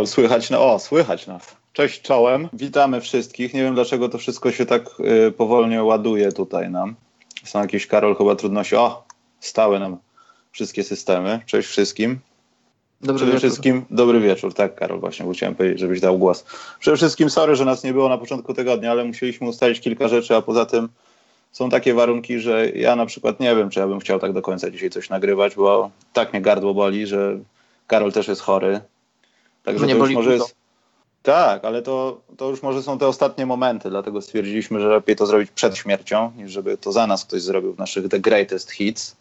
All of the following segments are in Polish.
Karol, słychać no O, słychać nas. Cześć czołem. Witamy wszystkich. Nie wiem dlaczego to wszystko się tak y, powolnie ładuje tutaj nam. Są jakieś, Karol, chyba trudności. O, stały nam wszystkie systemy. Cześć wszystkim. Dobry Przede wieczór. wszystkim dobry wieczór, tak Karol, właśnie bo chciałem powiedzieć, żebyś dał głos. Przede wszystkim sorry, że nas nie było na początku tygodnia, ale musieliśmy ustalić kilka rzeczy, a poza tym są takie warunki, że ja na przykład nie wiem, czy ja bym chciał tak do końca dzisiaj coś nagrywać, bo tak mnie gardło boli, że Karol też jest chory. Także Mnie to już może jest... Tak, ale to, to już może są te ostatnie momenty, dlatego stwierdziliśmy, że lepiej to zrobić przed śmiercią, niż żeby to za nas ktoś zrobił w naszych The Greatest Hits.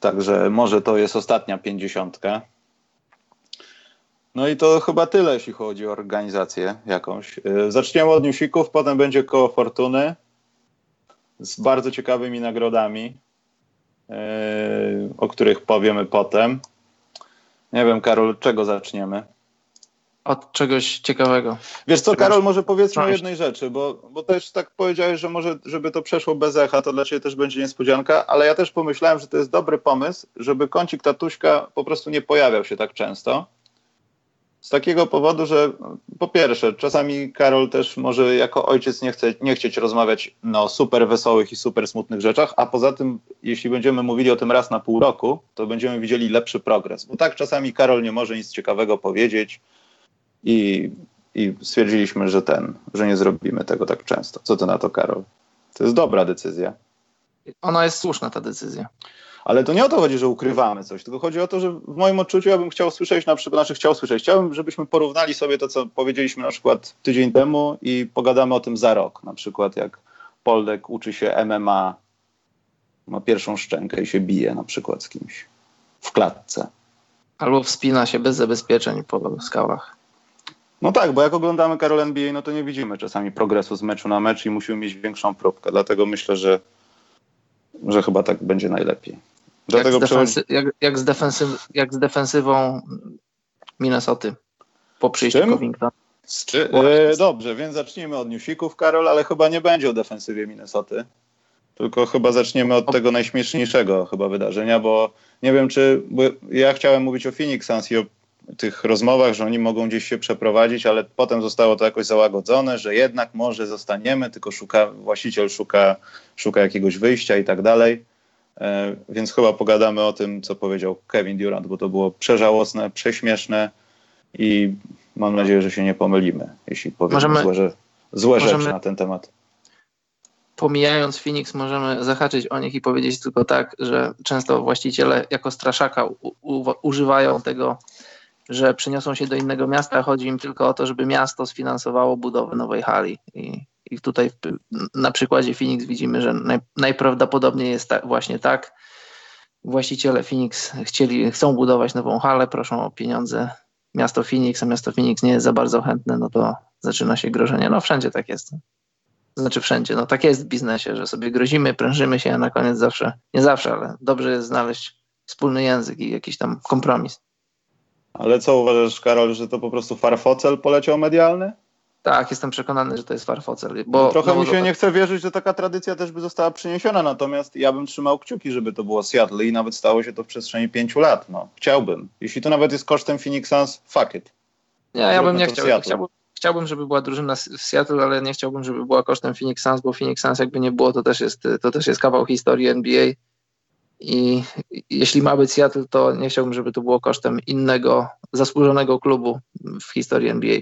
Także może to jest ostatnia pięćdziesiątka. No i to chyba tyle, jeśli chodzi o organizację jakąś. Yy, Zaczniemy od newsików, potem będzie koło fortuny z bardzo ciekawymi nagrodami, yy, o których powiemy potem. Nie wiem, Karol, od czego zaczniemy? Od czegoś ciekawego. Wiesz co, Karol, może powiedzmy o jednej rzeczy, bo, bo też tak powiedziałeś, że może, żeby to przeszło bez echa, to dla Ciebie też będzie niespodzianka, ale ja też pomyślałem, że to jest dobry pomysł, żeby kącik tatuśka po prostu nie pojawiał się tak często. Z takiego powodu, że po pierwsze, czasami Karol też może jako ojciec nie, chce, nie chcieć rozmawiać no, super wesołych i super smutnych rzeczach, a poza tym, jeśli będziemy mówili o tym raz na pół roku, to będziemy widzieli lepszy progres. Bo tak czasami Karol nie może nic ciekawego powiedzieć i, i stwierdziliśmy, że ten, że nie zrobimy tego tak często. Co ty na to, Karol? To jest dobra decyzja. Ona jest słuszna, ta decyzja. Ale to nie o to chodzi, że ukrywamy coś, tylko chodzi o to, że w moim odczuciu ja bym chciał słyszeć, na przykład, znaczy chciał słyszeć, chciałbym, żebyśmy porównali sobie to, co powiedzieliśmy na przykład tydzień temu i pogadamy o tym za rok. Na przykład jak Poldek uczy się MMA, ma pierwszą szczękę i się bije na przykład z kimś w klatce. Albo wspina się bez zabezpieczeń po skałach. No tak, bo jak oglądamy Karol NBA, no to nie widzimy czasami progresu z meczu na mecz i musimy mieć większą próbkę. Dlatego myślę, że, że chyba tak będzie najlepiej. Jak Dlatego z, przechodzi... defensy- jak, jak, z defensyw- jak z defensywą Minnesoty po przyjściu? Covington. Z e, dobrze, więc zacznijmy od newsików, Karol, ale chyba nie będzie o defensywie Minnesoty. Tylko chyba zaczniemy od tego najśmieszniejszego chyba wydarzenia, bo nie wiem czy... Ja chciałem mówić o Phoenix Suns i o tych rozmowach, że oni mogą gdzieś się przeprowadzić, ale potem zostało to jakoś załagodzone, że jednak może zostaniemy, tylko szuka, właściciel szuka, szuka jakiegoś wyjścia i tak dalej. E, Więc chyba pogadamy o tym, co powiedział Kevin Durant, bo to było przeżałosne, prześmieszne i mam nadzieję, że się nie pomylimy, jeśli powiemy Możemy- złe, że- złe możemy- rzeczy na ten temat. Pomijając Phoenix, możemy zahaczyć o nich i powiedzieć tylko tak, że często właściciele jako straszaka u, u, używają tego, że przeniosą się do innego miasta. Chodzi im tylko o to, żeby miasto sfinansowało budowę nowej hali. I, i tutaj na przykładzie Phoenix widzimy, że naj, najprawdopodobniej jest ta, właśnie tak. Właściciele Phoenix chcieli, chcą budować nową halę, proszą o pieniądze miasto Phoenix, a miasto Phoenix nie jest za bardzo chętne, no to zaczyna się grożenie. No wszędzie tak jest. Znaczy wszędzie. No tak jest w biznesie, że sobie grozimy, prężymy się, a na koniec zawsze, nie zawsze, ale dobrze jest znaleźć wspólny język i jakiś tam kompromis. Ale co uważasz, Karol, że to po prostu farfocel poleciał medialny? Tak, jestem przekonany, że to jest farfocel. Bo Trochę no, mi się nie chce wierzyć, że taka tradycja też by została przeniesiona, natomiast ja bym trzymał kciuki, żeby to było Seattle i nawet stało się to w przestrzeni pięciu lat. No, chciałbym. Jeśli to nawet jest kosztem Phoenix Suns, fuck it. Nie, ja bym nie to chciał. Chciałbym, chciałbym, żeby była drużyna w Seattle, ale nie chciałbym, żeby była kosztem Phoenix Suns, bo Phoenix Suns jakby nie było, to też jest, to też jest kawał historii NBA. I jeśli ma być Seattle, to nie chciałbym, żeby to było kosztem innego zasłużonego klubu w historii NBA.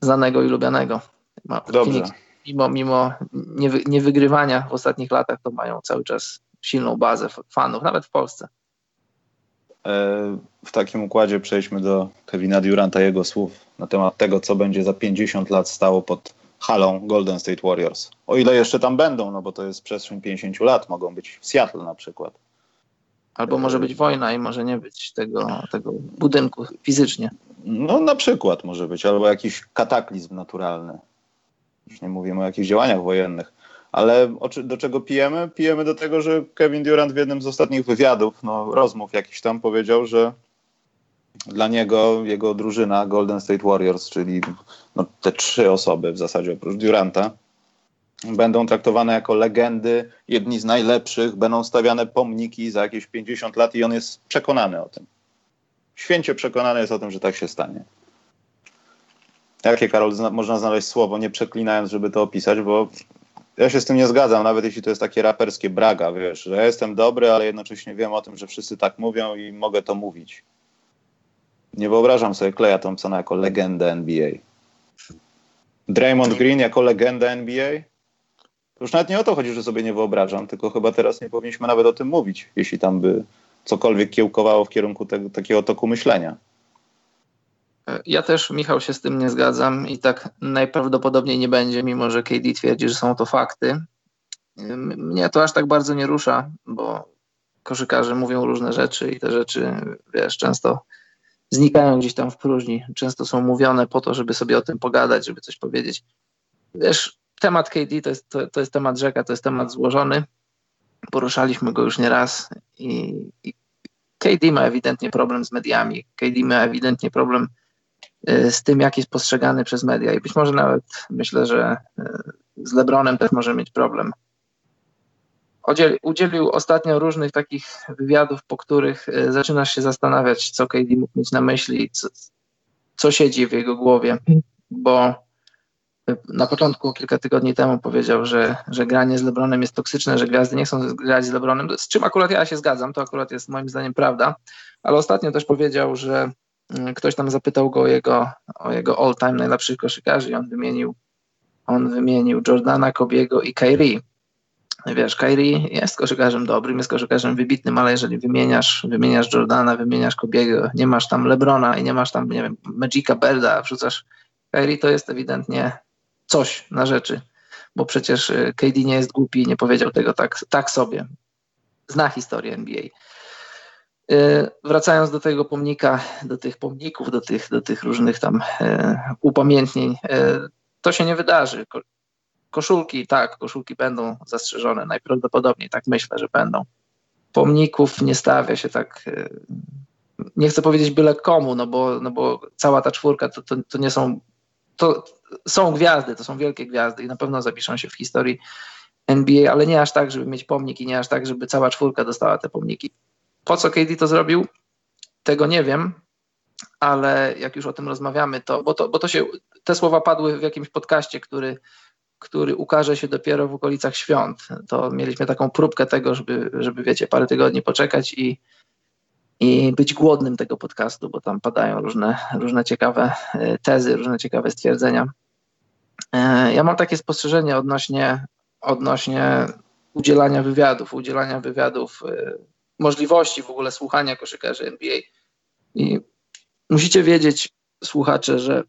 Znanego i lubianego. Dobrze. Phoenix, mimo mimo niewy, niewygrywania w ostatnich latach, to mają cały czas silną bazę fanów, nawet w Polsce. E, W takim układzie przejdźmy do Kevina Duranta, jego słów na temat tego, co będzie za 50 lat stało pod halą Golden State Warriors. O ile jeszcze tam będą, no bo to jest przestrzeń 50 lat, mogą być w Seattle na przykład. Albo może być wojna i może nie być tego, tego budynku fizycznie. No na przykład może być, albo jakiś kataklizm naturalny. Już nie mówimy o jakichś działaniach wojennych. Ale do czego pijemy? Pijemy do tego, że Kevin Durant w jednym z ostatnich wywiadów, no, rozmów jakiś tam powiedział, że dla niego jego drużyna Golden State Warriors, czyli no, te trzy osoby w zasadzie oprócz Duranta, będą traktowane jako legendy, jedni z najlepszych, będą stawiane pomniki za jakieś 50 lat i on jest przekonany o tym. święcie przekonany jest o tym, że tak się stanie. Jakie, Karol, zna, można znaleźć słowo, nie przeklinając, żeby to opisać, bo ja się z tym nie zgadzam, nawet jeśli to jest takie raperskie braga, wiesz, że ja jestem dobry, ale jednocześnie wiem o tym, że wszyscy tak mówią i mogę to mówić. Nie wyobrażam sobie Kleja Thompsona jako legendę NBA. Draymond Green jako legenda NBA? Już nawet nie o to chodzi, że sobie nie wyobrażam, tylko chyba teraz nie powinniśmy nawet o tym mówić, jeśli tam by cokolwiek kiełkowało w kierunku tego, takiego toku myślenia. Ja też, Michał, się z tym nie zgadzam i tak najprawdopodobniej nie będzie, mimo że KD twierdzi, że są to fakty. Mnie to aż tak bardzo nie rusza, bo koszykarze mówią różne rzeczy i te rzeczy, wiesz, często znikają gdzieś tam w próżni. Często są mówione po to, żeby sobie o tym pogadać, żeby coś powiedzieć. Wiesz, temat KD to jest, to, to jest temat rzeka, to jest temat złożony. Poruszaliśmy go już nie raz i, i KD ma ewidentnie problem z mediami. KD ma ewidentnie problem y, z tym, jak jest postrzegany przez media. I być może nawet myślę, że y, z LeBronem też może mieć problem udzielił ostatnio różnych takich wywiadów, po których e, zaczynasz się zastanawiać, co KD mógł mieć na myśli, co, co siedzi w jego głowie, bo na początku, kilka tygodni temu powiedział, że, że granie z LeBronem jest toksyczne, że gwiazdy nie chcą grać z LeBronem, z czym akurat ja się zgadzam, to akurat jest moim zdaniem prawda, ale ostatnio też powiedział, że mm, ktoś tam zapytał go o jego, o jego all-time najlepszych koszykarzy i on wymienił, on wymienił Jordana, Kobiego i Kyrie. Wiesz, Kyrie jest koszykarzem dobrym, jest koszykarzem wybitnym, ale jeżeli wymieniasz, wymieniasz Jordana, wymieniasz Kobiego, nie masz tam Lebrona i nie masz tam, nie wiem, Magica Berda, wrzucasz Kyrie, to jest ewidentnie coś na rzeczy, bo przecież y, KD nie jest głupi, nie powiedział tego tak, tak sobie. Zna historię NBA. Y, wracając do tego pomnika, do tych pomników, do tych, do tych różnych tam y, upamiętnień, to się nie wydarzy. Koszulki, tak, koszulki będą zastrzeżone, najprawdopodobniej tak myślę, że będą. Pomników nie stawia się tak, nie chcę powiedzieć byle komu, no bo, no bo cała ta czwórka to, to, to nie są, to są gwiazdy, to są wielkie gwiazdy i na pewno zapiszą się w historii NBA, ale nie aż tak, żeby mieć pomnik i nie aż tak, żeby cała czwórka dostała te pomniki. Po co KD to zrobił? Tego nie wiem, ale jak już o tym rozmawiamy, to bo, to, bo to się, te słowa padły w jakimś podcaście, który który ukaże się dopiero w okolicach świąt. To mieliśmy taką próbkę tego, żeby, żeby wiecie, parę tygodni poczekać i, i być głodnym tego podcastu, bo tam padają różne, różne ciekawe e, tezy, różne ciekawe stwierdzenia. E, ja mam takie spostrzeżenie odnośnie, odnośnie udzielania wywiadów, udzielania wywiadów, e, możliwości w ogóle słuchania koszykarzy NBA. I musicie wiedzieć, słuchacze, że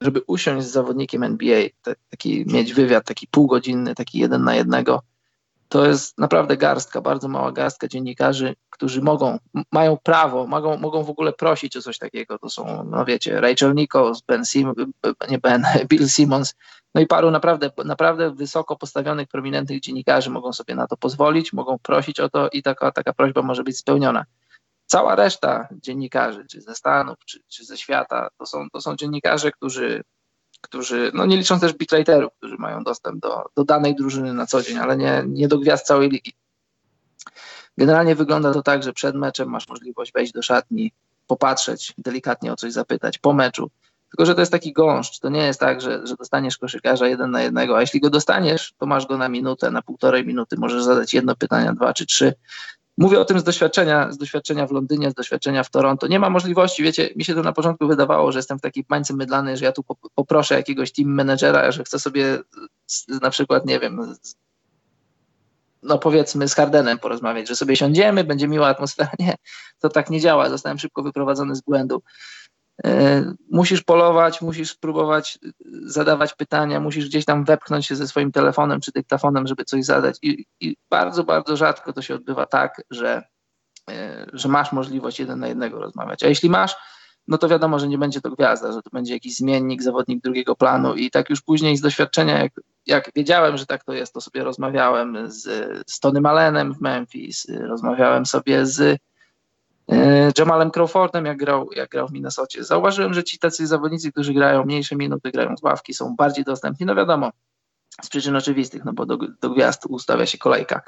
żeby usiąść z zawodnikiem NBA, taki mieć wywiad taki półgodzinny, taki jeden na jednego, to jest naprawdę garstka, bardzo mała garstka dziennikarzy, którzy mogą, mają prawo, mogą, mogą w ogóle prosić o coś takiego. To są, no wiecie, Rachel Nichols, Ben Sim, nie Ben, Bill Simmons, no i paru naprawdę, naprawdę wysoko postawionych, prominentnych dziennikarzy mogą sobie na to pozwolić, mogą prosić o to i taka, taka prośba może być spełniona. Cała reszta dziennikarzy, czy ze Stanów, czy, czy ze świata, to są, to są dziennikarze, którzy, którzy, no nie licząc też bitwriterów, którzy mają dostęp do, do danej drużyny na co dzień, ale nie, nie do gwiazd całej ligi. Generalnie wygląda to tak, że przed meczem masz możliwość wejść do szatni, popatrzeć, delikatnie o coś zapytać po meczu. Tylko, że to jest taki gąszcz. To nie jest tak, że, że dostaniesz koszykarza jeden na jednego, a jeśli go dostaniesz, to masz go na minutę, na półtorej minuty, możesz zadać jedno pytanie, dwa czy trzy. Mówię o tym z doświadczenia, z doświadczenia w Londynie, z doświadczenia w Toronto. Nie ma możliwości, wiecie, mi się to na początku wydawało, że jestem w takiej bańce mydlanej, że ja tu poproszę jakiegoś team managera, że chcę sobie na przykład, nie wiem, no powiedzmy z Hardenem porozmawiać, że sobie siądziemy, będzie miła atmosfera. Nie, to tak nie działa. Zostałem szybko wyprowadzony z błędu. E, musisz polować, musisz spróbować e, zadawać pytania, musisz gdzieś tam wepchnąć się ze swoim telefonem czy dyktafonem, żeby coś zadać. I, i bardzo, bardzo rzadko to się odbywa tak, że, e, że masz możliwość jeden na jednego rozmawiać. A jeśli masz, no to wiadomo, że nie będzie to gwiazda, że to będzie jakiś zmiennik, zawodnik drugiego planu. I tak już później z doświadczenia, jak, jak wiedziałem, że tak to jest, to sobie rozmawiałem z, z Tony Malenem w Memphis, rozmawiałem sobie z Jamalem Crawfordem, jak grał, jak grał w Minnesocie. Zauważyłem, że ci tacy zawodnicy, którzy grają mniejsze minuty, grają z ławki, są bardziej dostępni. No wiadomo, z przyczyn oczywistych, no bo do, do gwiazd ustawia się kolejka.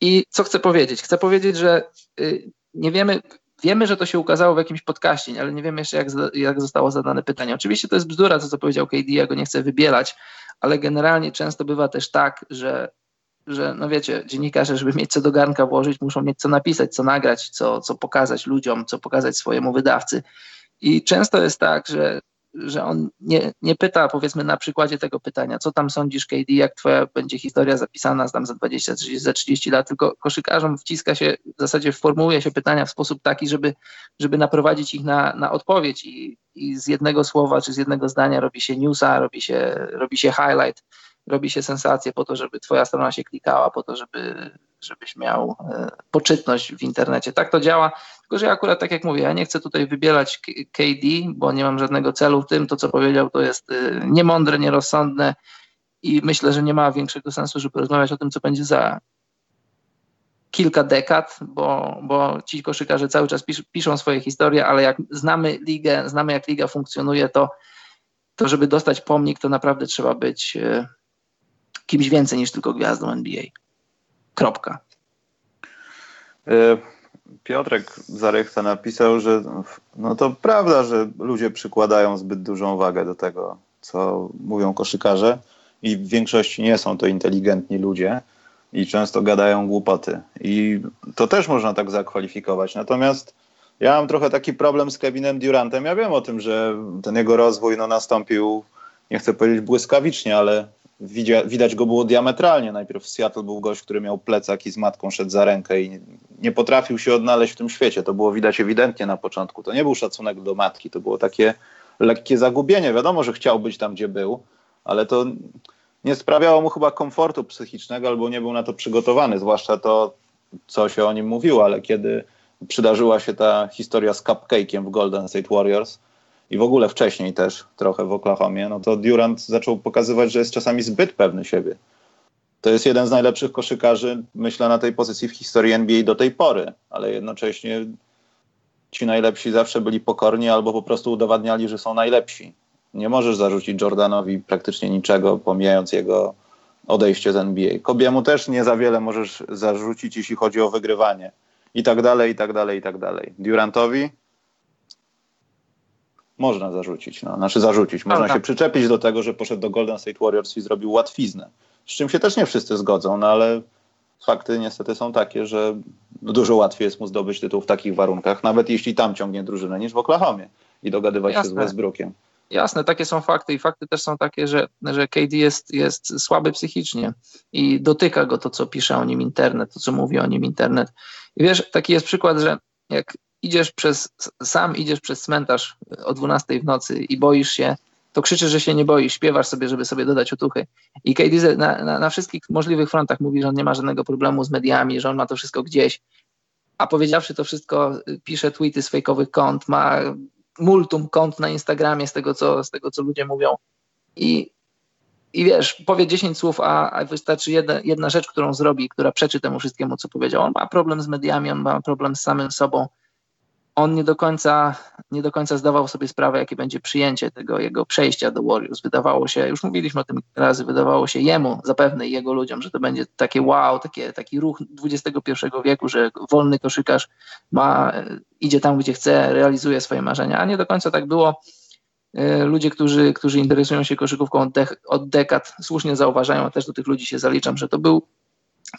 I co chcę powiedzieć? Chcę powiedzieć, że y, nie wiemy, wiemy, że to się ukazało w jakimś podcaście, ale nie wiemy jeszcze, jak, jak zostało zadane pytanie. Oczywiście to jest bzdura, to co powiedział KD, ja go nie chcę wybielać, ale generalnie często bywa też tak, że, że no wiecie, dziennikarze, żeby mieć co do garnka włożyć, muszą mieć co napisać, co nagrać, co, co pokazać ludziom, co pokazać swojemu wydawcy. I często jest tak, że że on nie, nie pyta, powiedzmy na przykładzie tego pytania, co tam sądzisz, KD, jak twoja będzie historia zapisana tam za 20, 30, za 30 lat, tylko koszykarzom wciska się, w zasadzie formułuje się pytania w sposób taki, żeby, żeby naprowadzić ich na, na odpowiedź i, i z jednego słowa czy z jednego zdania robi się newsa, robi się, robi się highlight, robi się sensację po to, żeby twoja strona się klikała, po to, żeby, żebyś miał e, poczytność w internecie. Tak to działa, tylko że ja akurat tak jak mówię, ja nie chcę tutaj wybierać KD, bo nie mam żadnego celu w tym. To, co powiedział, to jest e, niemądre, nierozsądne i myślę, że nie ma większego sensu, żeby rozmawiać o tym, co będzie za kilka dekad, bo, bo ci koszykarze cały czas pisz, piszą swoje historie, ale jak znamy ligę, znamy jak liga funkcjonuje, to, to żeby dostać pomnik, to naprawdę trzeba być e, kimś więcej niż tylko gwiazdą NBA. Kropka. E, Piotrek Zarychta napisał, że no to prawda, że ludzie przykładają zbyt dużą wagę do tego, co mówią koszykarze i w większości nie są to inteligentni ludzie i często gadają głupoty. I to też można tak zakwalifikować. Natomiast ja mam trochę taki problem z Kevinem Durantem. Ja wiem o tym, że ten jego rozwój no, nastąpił, nie chcę powiedzieć błyskawicznie, ale widać go było diametralnie. Najpierw w Seattle był gość, który miał plecak i z matką szedł za rękę i nie potrafił się odnaleźć w tym świecie. To było widać ewidentnie na początku. To nie był szacunek do matki, to było takie lekkie zagubienie. Wiadomo, że chciał być tam, gdzie był, ale to nie sprawiało mu chyba komfortu psychicznego albo nie był na to przygotowany, zwłaszcza to, co się o nim mówiło, ale kiedy przydarzyła się ta historia z cupcake'iem w Golden State Warriors, i w ogóle wcześniej też trochę w Oklahomie, no to Durant zaczął pokazywać, że jest czasami zbyt pewny siebie. To jest jeden z najlepszych koszykarzy, myślę, na tej pozycji w historii NBA do tej pory, ale jednocześnie ci najlepsi zawsze byli pokorni albo po prostu udowadniali, że są najlepsi. Nie możesz zarzucić Jordanowi praktycznie niczego, pomijając jego odejście z NBA. Kobiemu też nie za wiele możesz zarzucić, jeśli chodzi o wygrywanie. I tak dalej, i tak dalej, i tak dalej. Durantowi można zarzucić. No. Znaczy zarzucić. Można Prawda. się przyczepić do tego, że poszedł do Golden State Warriors i zrobił łatwiznę. Z czym się też nie wszyscy zgodzą, no ale fakty niestety są takie, że dużo łatwiej jest mu zdobyć tytuł w takich warunkach, nawet jeśli tam ciągnie drużynę, niż w Oklahomie i dogadywać Jasne. się z Westbrookiem. Jasne, takie są fakty i fakty też są takie, że, że KD jest, jest słaby psychicznie i dotyka go to, co pisze o nim internet, to, co mówi o nim internet. I wiesz, taki jest przykład, że jak idziesz przez, sam idziesz przez cmentarz o 12 w nocy i boisz się, to krzyczysz, że się nie boisz, śpiewasz sobie, żeby sobie dodać otuchy. I KD na, na, na wszystkich możliwych frontach mówi, że on nie ma żadnego problemu z mediami, że on ma to wszystko gdzieś. A powiedziawszy to wszystko, pisze tweety z fejkowych kont, ma multum kont na Instagramie z tego, co, z tego, co ludzie mówią. I, i wiesz, powie 10 słów, a, a wystarczy jedna, jedna rzecz, którą zrobi, która przeczy temu wszystkiemu, co powiedział. On ma problem z mediami, on ma problem z samym sobą on nie do końca, nie do końca zdawał sobie sprawę, jakie będzie przyjęcie tego jego przejścia do Warriors. Wydawało się, już mówiliśmy o tym razy, wydawało się jemu zapewne i jego ludziom, że to będzie takie wow, takie, taki ruch XXI wieku, że wolny koszykarz ma, idzie tam, gdzie chce, realizuje swoje marzenia, a nie do końca tak było. E, ludzie, którzy, którzy interesują się koszykówką od, dek od dekad, słusznie zauważają, też do tych ludzi się zaliczam, że to był,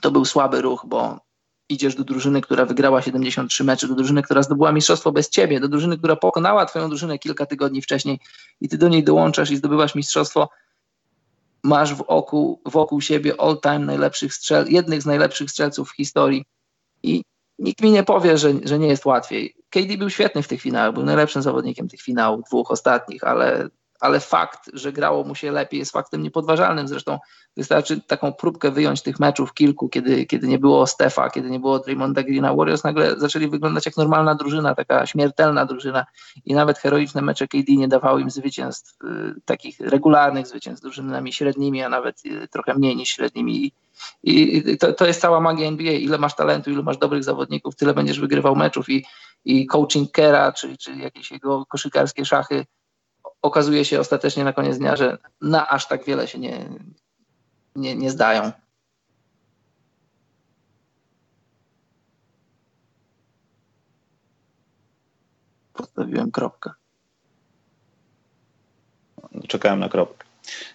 to był słaby ruch, bo idziesz do drużyny, która wygrała 73 mecze, do drużyny, która zdobyła mistrzostwo bez ciebie, do drużyny, która pokonała twoją drużynę kilka tygodni wcześniej i ty do niej dołączasz i zdobywasz mistrzostwo, masz w oku, wokół siebie all-time najlepszych strzel, jednych z najlepszych strzelców w historii i nikt mi nie powie, że, że nie jest łatwiej. KD był świetny w tych finałach, był najlepszym zawodnikiem tych finałów, dwóch ostatnich, ale ale fakt, że grało mu się lepiej jest faktem niepodważalnym. Zresztą wystarczy taką próbkę wyjąć tych meczów kilku, kiedy, kiedy nie było Stefa, kiedy nie było Draymonda Greena. Warriors nagle zaczęli wyglądać jak normalna drużyna, taka śmiertelna drużyna i nawet heroiczne mecze KD nie dawały im zwycięstw, y, takich regularnych zwycięstw drużynami średnimi, a nawet y, trochę mniej niż średnimi. I to, to jest cała magia NBA. Ile masz talentu, ile masz dobrych zawodników, tyle będziesz wygrywał meczów i, i coaching Kera, czy, czy jakieś jego koszykarskie szachy okazuje się ostatecznie na koniec dnia, że na aż tak wiele się nie, nie, nie zdają. Zostawiłem kropkę. Czekałem na kropkę.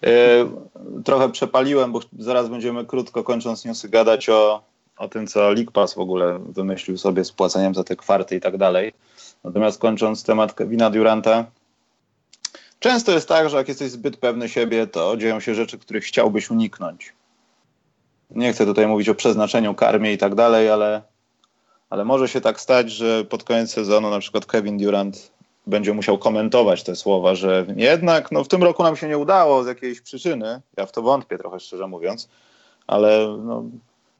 E, trochę przepaliłem, bo zaraz będziemy krótko kończąc newsy gadać o, o tym, co Pass w ogóle wymyślił sobie z płaceniem za te kwarty i tak dalej. Natomiast kończąc temat Kevina Duranta, często jest tak, że jak jesteś zbyt pewny siebie, to dzieją się rzeczy, których chciałbyś uniknąć. Nie chcę tutaj mówić o przeznaczeniu karmie i tak dalej, ale, ale może się tak stać, że pod koniec sezonu na przykład Kevin Durant będzie musiał komentować te słowa, że jednak no, w tym roku nam się nie udało z jakiejś przyczyny. Ja w to wątpię trochę szczerze mówiąc, ale no,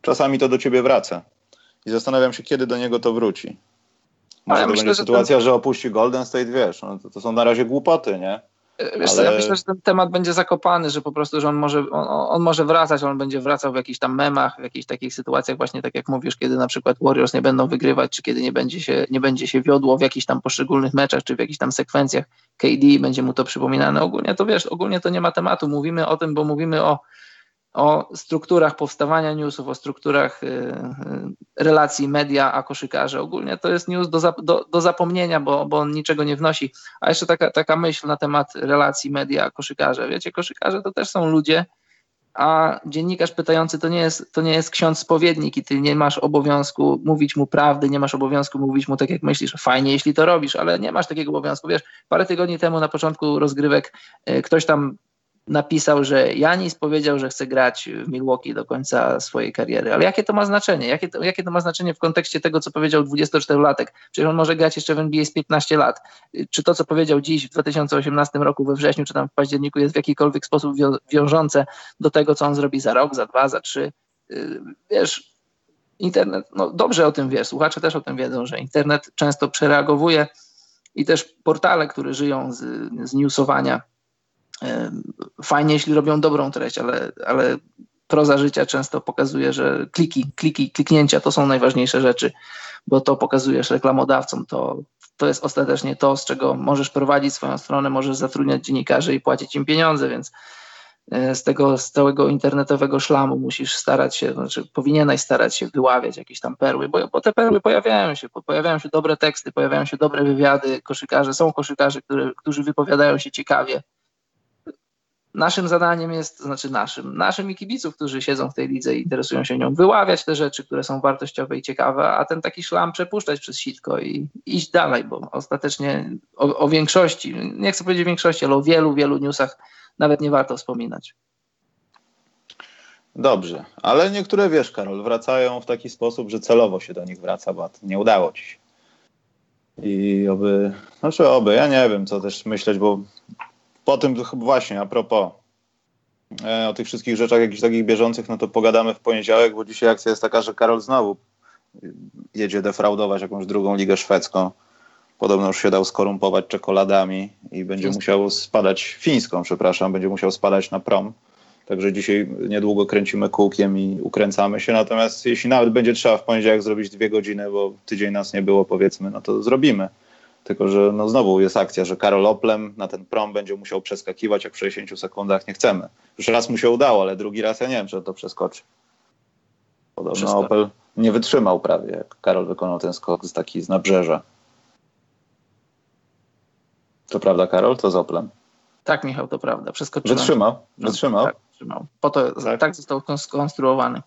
czasami to do ciebie wraca. I zastanawiam się, kiedy do niego to wróci. Może ja to myślę, będzie sytuacja, że opuści Golden State, wiesz, no, to, to są na razie głupoty, nie? Wiesz ale... co, ja myślę, że ten temat będzie zakopany, że po prostu, że on może, on, on, może wracać, on będzie wracał w jakichś tam memach, w jakichś takich sytuacjach właśnie tak jak mówisz, kiedy na przykład Warriors nie będą wygrywać, czy kiedy nie będzie się, nie będzie się wiodło w jakichś tam poszczególnych meczach, czy w jakichś tam sekwencjach KD, będzie mu to przypominane. Ogólnie to wiesz, ogólnie to nie ma tematu, mówimy o tym, bo mówimy o o strukturach powstawania newsów, o strukturach y, y, relacji media a koszykarze. Ogólnie to jest news do, do, do zapomnienia, bo, bo on niczego nie wnosi. A jeszcze taka, taka myśl na temat relacji media a koszykarze. Wiecie, koszykarze to też są ludzie, a dziennikarz pytający to nie jest, to nie jest ksiądz spowiednik i ty nie masz obowiązku mówić mu prawdy, nie masz obowiązku mówić mu tak jak myślisz. Fajnie, jeśli to robisz, ale nie masz takiego obowiązku. Wiesz, parę tygodni temu na początku rozgrywek y, ktoś tam napisał, że Janis powiedział, że chce grać w Milwaukee do końca swojej kariery. Ale jakie to ma znaczenie? Jakie to, jakie to ma znaczenie w kontekście tego, co powiedział 24-latek? Przecież on może grać jeszcze w NBA z 15 lat. Czy to, co powiedział dziś w 2018 roku we wrześniu, czy tam w październiku jest w jakikolwiek sposób wiążące do tego, co on zrobi za rok, za dwa, za trzy? Y, wiesz, internet, no dobrze o tym wiesz, słuchacze też o tym wiedzą, że internet często przereagowuje i też portale, które żyją z, z newsowania Fajnie, jeśli robią dobrą treść, ale, ale proza życia często pokazuje, że kliki, kliki, kliknięcia to są najważniejsze rzeczy, bo to pokazujesz reklamodawcom, to, to jest ostatecznie to, z czego możesz prowadzić swoją stronę, możesz zatrudniać dziennikarzy i płacić im pieniądze, więc e, z tego z całego internetowego szlamu musisz starać się, znaczy powinieneś starać się wyławiać jakieś tam perły, bo, bo te perły pojawiają się, pojawiają się dobre teksty, pojawiają się dobre wywiady, koszykarze, są koszykarze, które, którzy wypowiadają się ciekawie, Naszym zadaniem jest, znaczy naszym, naszym i kibiców, którzy siedzą w tej lidze i interesują się nią, wyławiać te rzeczy, które są wartościowe i ciekawe, a ten taki szlam przepuszczać przez sitko i iść dalej, bo ostatecznie o, o większości, nie chcę powiedzieć większości, ale o wielu, wielu newsach nawet nie warto wspominać. Dobrze, ale niektóre, wiesz, Karol, wracają w taki sposób, że celowo się do nich wraca, bo nie udało ci się. I oby, znaczy oby, ja nie wiem, co też myśleć, bo po tym właśnie, a propos e, o tych wszystkich rzeczach jakichś takich bieżących, no to pogadamy w poniedziałek, bo dzisiaj akcja jest taka, że Karol znowu jedzie defraudować jakąś drugą ligę szwedzką. Podobno już się dał skorumpować czekoladami i będzie musiał spadać, fińską przepraszam, będzie musiał spadać na prom. Także dzisiaj niedługo kręcimy kółkiem i ukręcamy się. Natomiast jeśli nawet będzie trzeba w poniedziałek zrobić dwie godziny, bo tydzień nas nie było powiedzmy, no to zrobimy. Tylko, że no znowu jest akcja, że Karol Oplem na ten prom będzie musiał przeskakiwać, jak w 60 sekundach nie chcemy. Już raz mu się udało, ale drugi raz ja nie wiem, czy to przeskoczy. Podobno Opel nie wytrzymał prawie, jak Karol wykonał ten skok z taki z nabrzeża. To prawda, Karol? To z Oplem. Tak, Michał, to prawda. Przeskoczyłem. Wytrzymał? Wytrzymał? Tak, wytrzymał. Po to tak, tak został skonstruowany.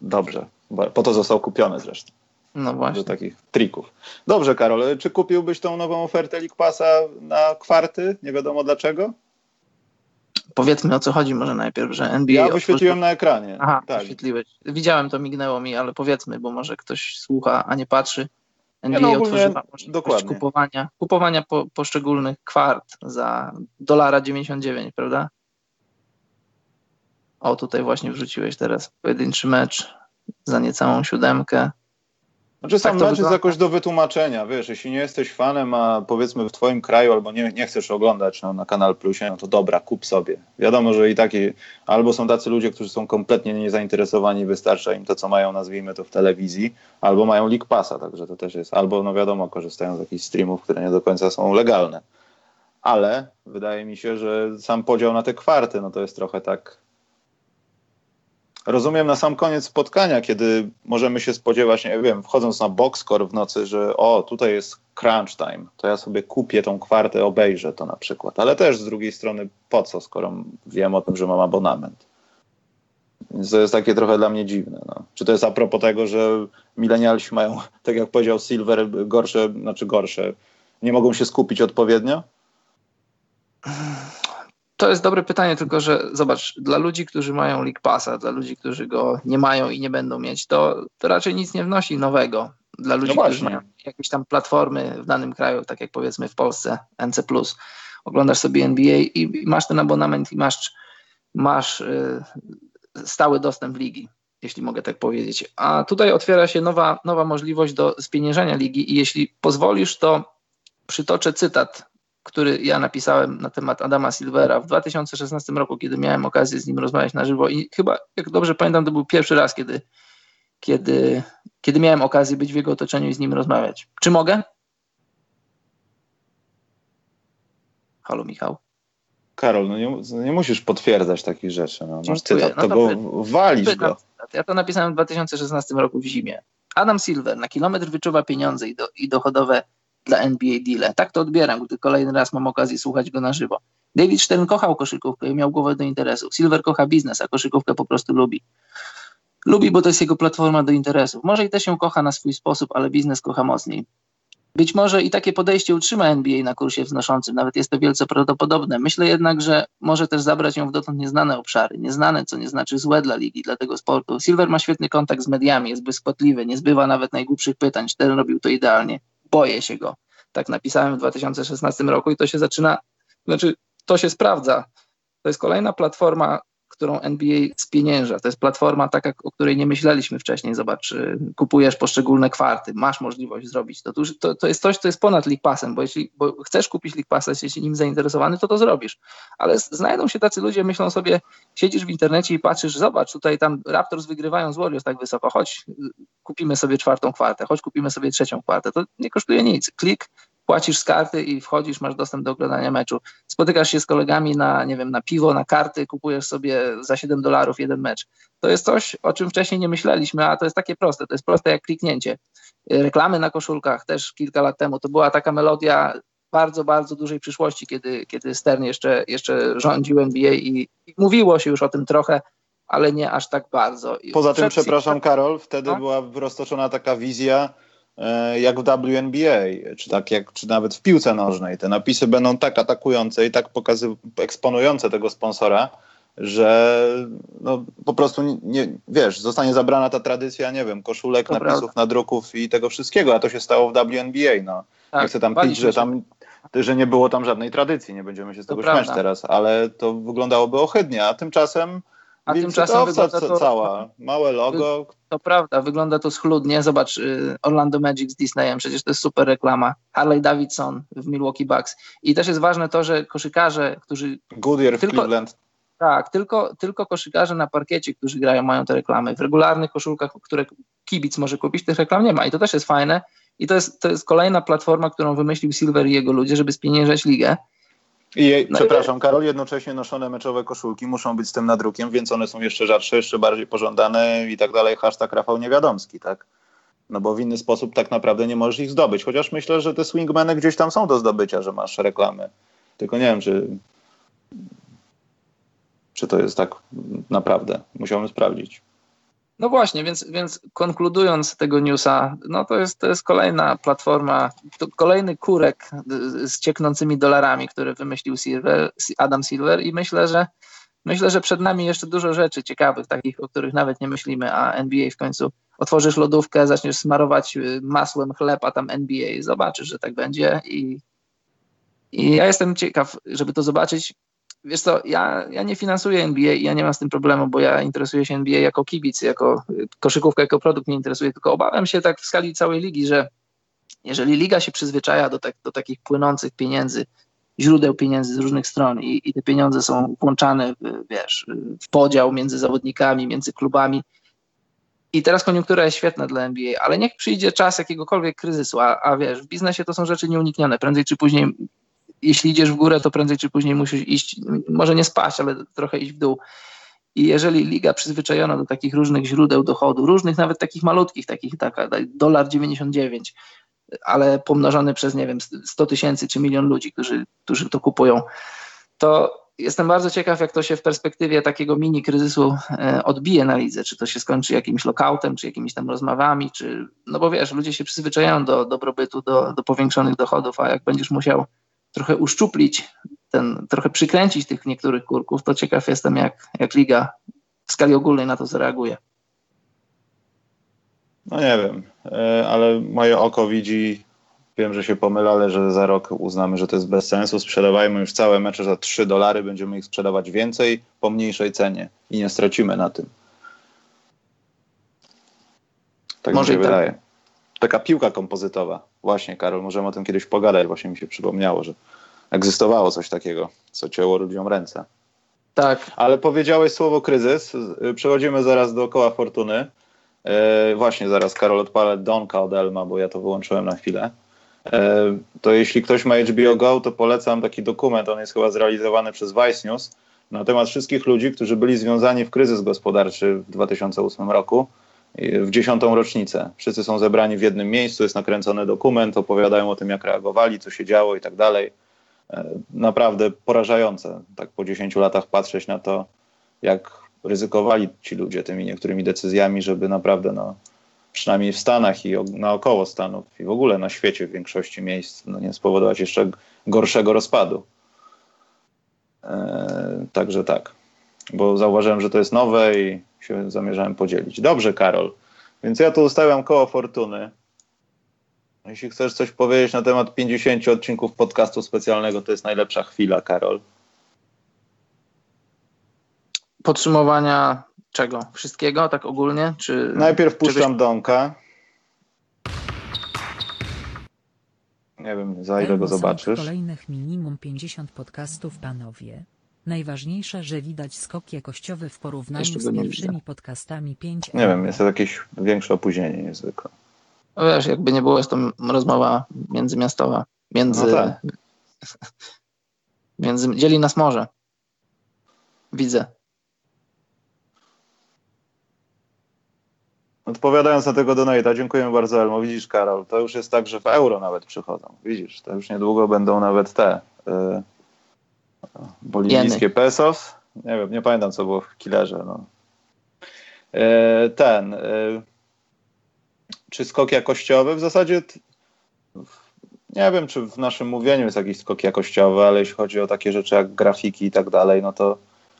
Dobrze. Po to został kupiony zresztą. No właśnie. Do takich trików. Dobrze, Karol, czy kupiłbyś tą nową ofertę League Passa na kwarty? Nie wiadomo dlaczego? Powiedzmy o co chodzi może najpierw, że NBA... Ja wyświetliłem na ekranie. Aha, tak. wyświetliłeś. Widziałem to, mignęło mi, ale powiedzmy, bo może ktoś słucha, a nie patrzy. NBA ja no otworzyła możliwość kupowania, kupowania po, poszczególnych kwart za dolara 99, prawda? O, tutaj właśnie wrzuciłeś teraz pojedynczy mecz za niecałą siódemkę. Znaczy sam tak mecz jest jakoś do wytłumaczenia, wiesz, jeśli nie jesteś fanem, a powiedzmy w twoim kraju albo nie, nie chcesz oglądać no, na Kanal Plusie, no to dobra, kup sobie. Wiadomo, że i taki, albo są tacy ludzie, którzy są kompletnie niezainteresowani, wystarcza im to, co mają, nazwijmy to w telewizji, albo mają League Passa, także to też jest, albo no wiadomo, korzystają z jakichś streamów, które nie do końca są legalne. Ale wydaje mi się, że sam podział na te kwarty, no to jest trochę tak rozumiem na sam koniec spotkania, kiedy możemy się spodziewać, nie wiem, wchodząc na boxscore w nocy, że o, tutaj jest crunch time, to ja sobie kupię tą kwartę, obejrzę to na przykład. Ale też z drugiej strony po co, skoro wiem o tym, że mam abonament. Więc to jest takie trochę dla mnie dziwne. No. Czy to jest a propos tego, że milenialsi mają, tak jak powiedział Silver, gorsze, znaczy gorsze, nie mogą się skupić odpowiednio? To jest dobre pytanie, tylko że zobacz, dla ludzi, którzy mają League Passa, dla ludzi, którzy go nie mają i nie będą mieć, to, to raczej nic nie wnosi nowego. Dla ludzi, no którzy mają jakieś tam platformy w danym kraju, tak jak powiedzmy w Polsce, NC+, oglądasz sobie NBA i masz ten abonament i masz, masz y, stały dostęp ligi, jeśli mogę tak powiedzieć. A tutaj otwiera się nowa, nowa możliwość do spieniężania ligi i jeśli pozwolisz, to przytoczę cytat który ja napisałem na temat Adama Silvera w 2016 roku, kiedy miałem okazję z nim rozmawiać na żywo i chyba, jak dobrze pamiętam, to był pierwszy raz, kiedy, kiedy, kiedy miałem okazję być w jego otoczeniu i z nim rozmawiać. Czy mogę? Halo Michał. Karol, no nie, nie musisz potwierdzać takich rzeczy. No, masz cytat, no to, to go walisz go. Ja to napisałem w 2016 roku w zimie. Adam Silver na kilometr wyczuwa pieniądze i, do, i dochodowe dla NBA deale. Tak to odbieram, gdy kolejny raz mam okazję słuchać go na żywo. David Stern kochał koszykówkę i miał głowę do interesów. Silver kocha biznes, a koszykówkę po prostu lubi. Lubi, bo to jest jego platforma do interesów. Może i też ją kocha na swój sposób, ale biznes kocha mocniej. Być może i takie podejście utrzyma NBA na kursie wznoszącym, nawet jest to wielce prawdopodobne. Myślę jednak, że może też zabrać ją w dotąd nieznane obszary. Nieznane, co nie znaczy złe dla ligi, dla tego sportu. Silver ma świetny kontakt z mediami, jest błyskotliwy, nie zbywa nawet najgłupszych pytań. Stern robił to idealnie boję się go. Tak napisałem w 2016 roku i to się zaczyna, znaczy to się sprawdza. To jest kolejna platforma, którą NBA spienięża. To jest platforma taka, o której nie myśleliśmy wcześniej. Zobacz, y, kupujesz poszczególne kwarty, masz możliwość zrobić to. To, to jest coś, co jest ponad League Passem, bo jeśli bo chcesz kupić League Passa, jesteś nim zainteresowany, to to zrobisz. Ale znajdą się tacy ludzie, myślą sobie, siedzisz w internecie i patrzysz, zobacz, tutaj tam Raptors wygrywają z Warriors tak wysoko, chodź, y, kupimy sobie czwartą kwartę, chodź, kupimy sobie trzecią kwartę. To nie kosztuje nic. Klik, płacisz z karty i wchodzisz, masz dostęp do oglądania meczu. Spotykasz się z kolegami na, nie wiem, na piwo, na karty, kupujesz sobie za 7 dolarów jeden mecz. To jest coś, o czym wcześniej nie myśleliśmy, a to jest takie proste, to jest proste jak kliknięcie. Reklamy na koszulkach też kilka lat temu, to była taka melodia bardzo, bardzo dużej przyszłości, kiedy, kiedy Stern jeszcze, jeszcze rządził NBA i, i mówiło się już o tym trochę, ale nie aż tak bardzo. Poza tym, przepraszam Karol, wtedy no? była roztoczona taka wizja, jak w WNBA, czy, tak jak, czy nawet w piłce nożnej. Te napisy będą tak atakujące i tak pokazy, eksponujące tego sponsora, że no, po prostu nie, wiesz, zostanie zabrana ta tradycja, nie wiem, koszulek, to napisów, prawda. nadruków i tego wszystkiego, a to się stało w WNBA. No. Tak, nie chcę tam pić, że tam że nie było tam żadnej tradycji, nie będziemy się z tego śmiać teraz, ale to wyglądałoby ohydnie, a tymczasem a tymczasem wygląda to cała, małe logo. To prawda, wygląda to schludnie. Zobacz, y, Orlando Magic z Disneyem, przecież to jest super reklama. Harley Davidson w Milwaukee Bucks. I też jest ważne to, że koszykarze, którzy... Goodyear tylko, w Cleveland. Tak, tylko, tylko koszykarze na parkiecie, którzy grają, mają te reklamy. W regularnych koszulkach, które kibic może kupić, tych reklam nie ma. I to też jest fajne. I to jest, to jest kolejna platforma, którą wymyślił Silver i jego ludzie, żeby spieniężać ligę. I no przepraszam, i... Karol, jednocześnie noszone meczowe koszulki muszą być z tym nadrukiem, więc one są jeszcze rzadsze, jeszcze bardziej pożądane i tak dalej. Hashtag Rafał Niewiadomski, tak? No bo w inny sposób tak naprawdę nie możesz ich zdobyć. Chociaż myślę, że te swingmeny gdzieś tam są do zdobycia, że masz reklamy. Tylko nie wiem, czy, czy to jest tak naprawdę. Musiałbym sprawdzić. No właśnie, więc, więc konkludując tego newsa, no to jest, to jest kolejna platforma, kolejny kurek z cieknącymi dolarami, który wymyślił Silver, Adam Silver i myślę, że myślę, że przed nami jeszcze dużo rzeczy ciekawych, takich, o których nawet nie myślimy, a NBA w końcu otworzysz lodówkę, zaczniesz smarować y, masłem chleb, a tam NBA, zobaczysz, że tak będzie i, i ja jestem ciekaw, żeby to zobaczyć, wiesz co, ja, ja nie finansuję NBA i ja nie mam z tym problemu, bo ja interesuję się NBA jako kibic, jako koszykówka, jako produkt mnie interesuje, tylko obawiam się tak w skali całej ligi, że jeżeli liga się przyzwyczaja do, tak, do takich płynących pieniędzy, źródeł pieniędzy z różnych stron i, i te pieniądze są włączane w, wiesz, w podział między zawodnikami, między klubami, i teraz koniunktura jest świetna dla NBA, ale niech przyjdzie czas jakiegokolwiek kryzysu, a, a wiesz, w biznesie to są rzeczy nieuniknione. Prędzej czy później jeśli idziesz w górę, to prędzej czy później musisz iść, może nie spaść, ale trochę iść w dół. I jeżeli liga przyzwyczajona do takich różnych źródeł dochodu, różnych nawet takich malutkich, takich taka dolar 99, ale pomnożony przez, nie wiem, 100 tysięcy czy milion ludzi, którzy, którzy to kupują, to jestem bardzo ciekaw, jak to się w perspektywie takiego mini kryzysu e, odbije na lidze. Czy to się skończy jakimś lokautem, czy jakimiś tam rozmowami, czy. No bo wiesz, ludzie się przyzwyczajają do dobrobytu, do, do powiększonych dochodów, a jak będziesz musiał trochę uszczuplić, ten, trochę przykręcić tych niektórych kurków, to ciekaw jestem, jak, jak liga w skali ogólnej na to zareaguje. No nie wiem, e, ale moje oko widzi Wiem, że się pomylę, ale że za rok uznamy, że to jest bez sensu. Sprzedawajmy już całe mecze za 3 dolary, będziemy ich sprzedawać więcej po mniejszej cenie i nie stracimy na tym. Tak Może mi się tak. wydaje. Taka piłka kompozytowa. Właśnie, Karol, możemy o tym kiedyś pogadać. Właśnie mi się przypomniało, że egzystowało coś takiego, co cięło ludziom ręce. Tak. Ale powiedziałeś słowo kryzys. Przechodzimy zaraz do koła fortuny. Yy, właśnie zaraz Karol odpalę Donka od Elma, bo ja to wyłączyłem na chwilę. E, to jeśli ktoś ma HBO Go, to polecam taki dokument, on jest chyba zrealizowany przez Vice News, na temat wszystkich ludzi, którzy byli związani w kryzys gospodarczy w 2008 roku, w dziesiątą rocznicę. Wszyscy są zebrani w jednym miejscu, jest nakręcony dokument, opowiadają o tym, jak reagowali, co się działo i tak dalej. E, naprawdę porażające, tak po 10 latach patrzeć na to, jak ryzykowali ci ludzie tymi niektórymi decyzjami, żeby naprawdę no, przynajmniej w Stanach i naokoło Stanów i w ogóle na świecie w większości miejsc, no nie spowodować jeszcze gorszego rozpadu. E, także tak, bo zauważyłem, że to jest nowe i się zamierzałem podzielić. Dobrze, Karol. Więc ja tu ustawiam koło fortuny. Jeśli chcesz coś powiedzieć na temat 50 odcinków podcastu specjalnego, to jest najlepsza chwila, Karol. Podsumowania Czego? Wszystkiego, tak ogólnie? Czy Najpierw puszczam czegoś... Donka. Nie wiem, za ile go zobaczysz. kolejnych minimum 50 podcastów, panowie. Najważniejsze, że widać skok jakościowy w porównaniu z pierwszymi podcastami 5. Nie wiem, jest to jakieś większe opóźnienie niezwykłe. No wiesz, jakby nie było, jest to rozmowa międzymiastowa. Między... No tak. między... Dzieli nas morze. Widzę. Odpowiadając na tego donata, dziękujemy bardzo Elmo. Widzisz Karol, to już jest tak, że w euro nawet przychodzą. Widzisz, to już niedługo będą nawet te y, boliwijskie pesos. Nie wiem, nie pamiętam co było w killerze. No. Y, ten, y, czy skok jakościowy? W zasadzie nie wiem, czy w naszym mówieniu jest jakiś skok jakościowy, ale jeśli chodzi o takie rzeczy jak grafiki i tak dalej, no to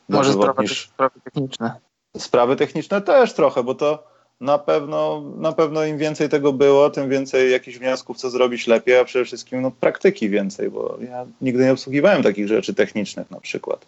może sprawy, sprawy techniczne. Sprawy techniczne też trochę, bo to na pewno, na pewno im więcej tego było, tym więcej jakichś wniosków, co zrobić lepiej, a przede wszystkim no, praktyki więcej, bo ja nigdy nie obsługiwałem takich rzeczy technicznych na przykład.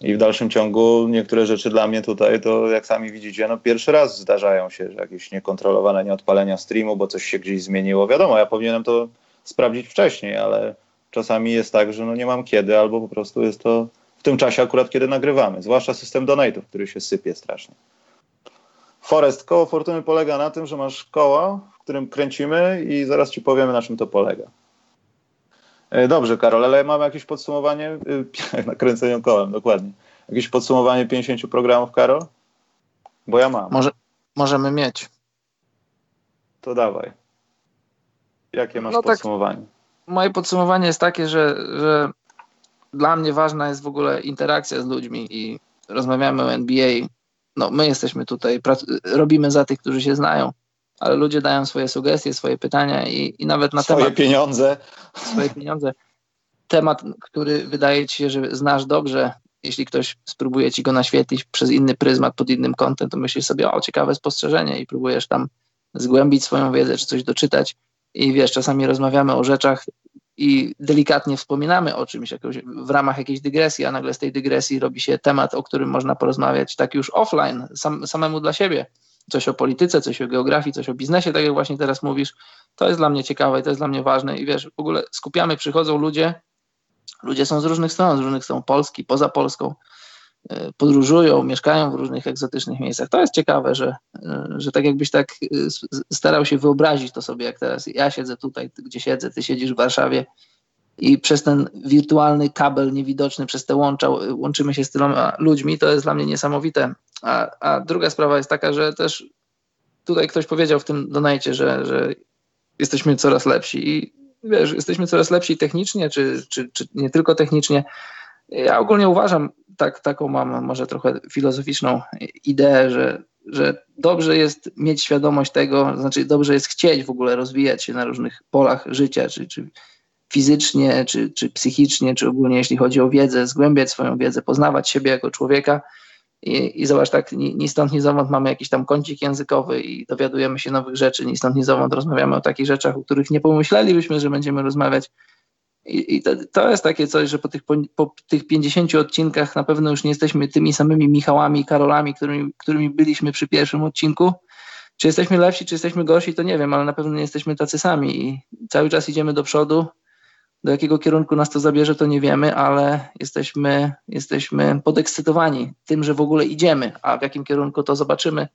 I w dalszym ciągu niektóre rzeczy dla mnie tutaj, to jak sami widzicie, no pierwszy raz zdarzają się, że jakieś niekontrolowane nieodpalenia streamu, bo coś się gdzieś zmieniło. Wiadomo, ja powinienem to sprawdzić wcześniej, ale czasami jest tak, że no nie mam kiedy, albo po prostu jest to w tym czasie akurat, kiedy nagrywamy. Zwłaszcza system donate'ów, który się sypie strasznie. Forest, koło fortuny polega na tym, że masz koło, w którym kręcimy i zaraz ci powiemy, na czym to polega. E, dobrze, Karol, ale mamy jakieś podsumowanie na kręceniu kołem, dokładnie. Jakieś podsumowanie 50 programów, Karol? Bo ja mam. Może, możemy mieć. To dawaj. Jakie masz no tak, podsumowanie? Tak, moje podsumowanie jest takie, że, że dla mnie ważna jest w ogóle interakcja z ludźmi i rozmawiamy o NBA no my jesteśmy tutaj, robimy za tych, którzy się znają, ale ludzie dają swoje sugestie, swoje pytania i, i nawet na swoje temat... Swoje pieniądze. Swoje pieniądze. Temat, który wydaje ci się, że znasz dobrze, jeśli ktoś spróbuje ci go naświetlić przez inny pryzmat, pod innym kątem, to myślisz sobie, o, ciekawe spostrzeżenie i próbujesz tam zgłębić swoją wiedzę, czy coś doczytać i wiesz, czasami rozmawiamy o rzeczach i delikatnie wspominamy o czymś jakoś, w ramach jakiejś dygresji, a nagle z tej dygresji robi się temat, o którym można porozmawiać tak już offline, sam, samemu dla siebie. Coś o polityce, coś o geografii, coś o biznesie, tak jak właśnie teraz mówisz. To jest dla mnie ciekawe i to jest dla mnie ważne. I wiesz, w ogóle skupiamy, przychodzą ludzie, ludzie są z różnych stron, z różnych stron Polski, poza Polską, podróżują, mieszkają w różnych egzotycznych miejscach. To jest ciekawe, że, e, że tak jakbyś tak e, starał się wyobrazić to sobie, jak teraz ja siedzę tutaj, gdzie siedzę, ty siedzisz w Warszawie i przez ten wirtualny kabel niewidoczny, przez te łącza łączymy się z tyloma ludźmi, to jest dla mnie niesamowite. A, a druga sprawa jest taka, że też tutaj ktoś powiedział w tym donajcie, że, że jesteśmy coraz lepsi i wiesz, jesteśmy coraz lepsi technicznie, czy, czy, czy nie tylko technicznie. Ja ogólnie uważam, tak, taką mam może trochę filozoficzną ideę, że, że dobrze jest mieć świadomość tego, znaczy dobrze jest chcieć w ogóle rozwijać się na różnych polach życia, czy, czy fizycznie, czy, czy psychicznie, czy ogólnie jeśli chodzi o wiedzę, zgłębiać swoją wiedzę, poznawać siebie jako człowieka. I, i zobacz, tak, ni, ni stąd, ni zowąd mamy jakiś tam kącik językowy i dowiadujemy się nowych rzeczy, ni stąd, ni zowąd rozmawiamy o takich rzeczach, o których nie pomyślelibyśmy, że będziemy rozmawiać. I, to, to, jest takie coś, że po tych, po tych 50 odcinkach na pewno już nie jesteśmy tymi samymi Michałami i Karolami, którymi, którymi byliśmy przy pierwszym odcinku. Czy jesteśmy lepsi, czy jesteśmy gorsi, to nie wiem, ale na pewno nie jesteśmy tacy sami i cały czas idziemy do przodu do jakiego kierunku nas to zabierze, to nie wiemy, ale jesteśmy, jesteśmy podekscytowani tym, że w ogóle idziemy, a w jakim kierunku to zobaczymy.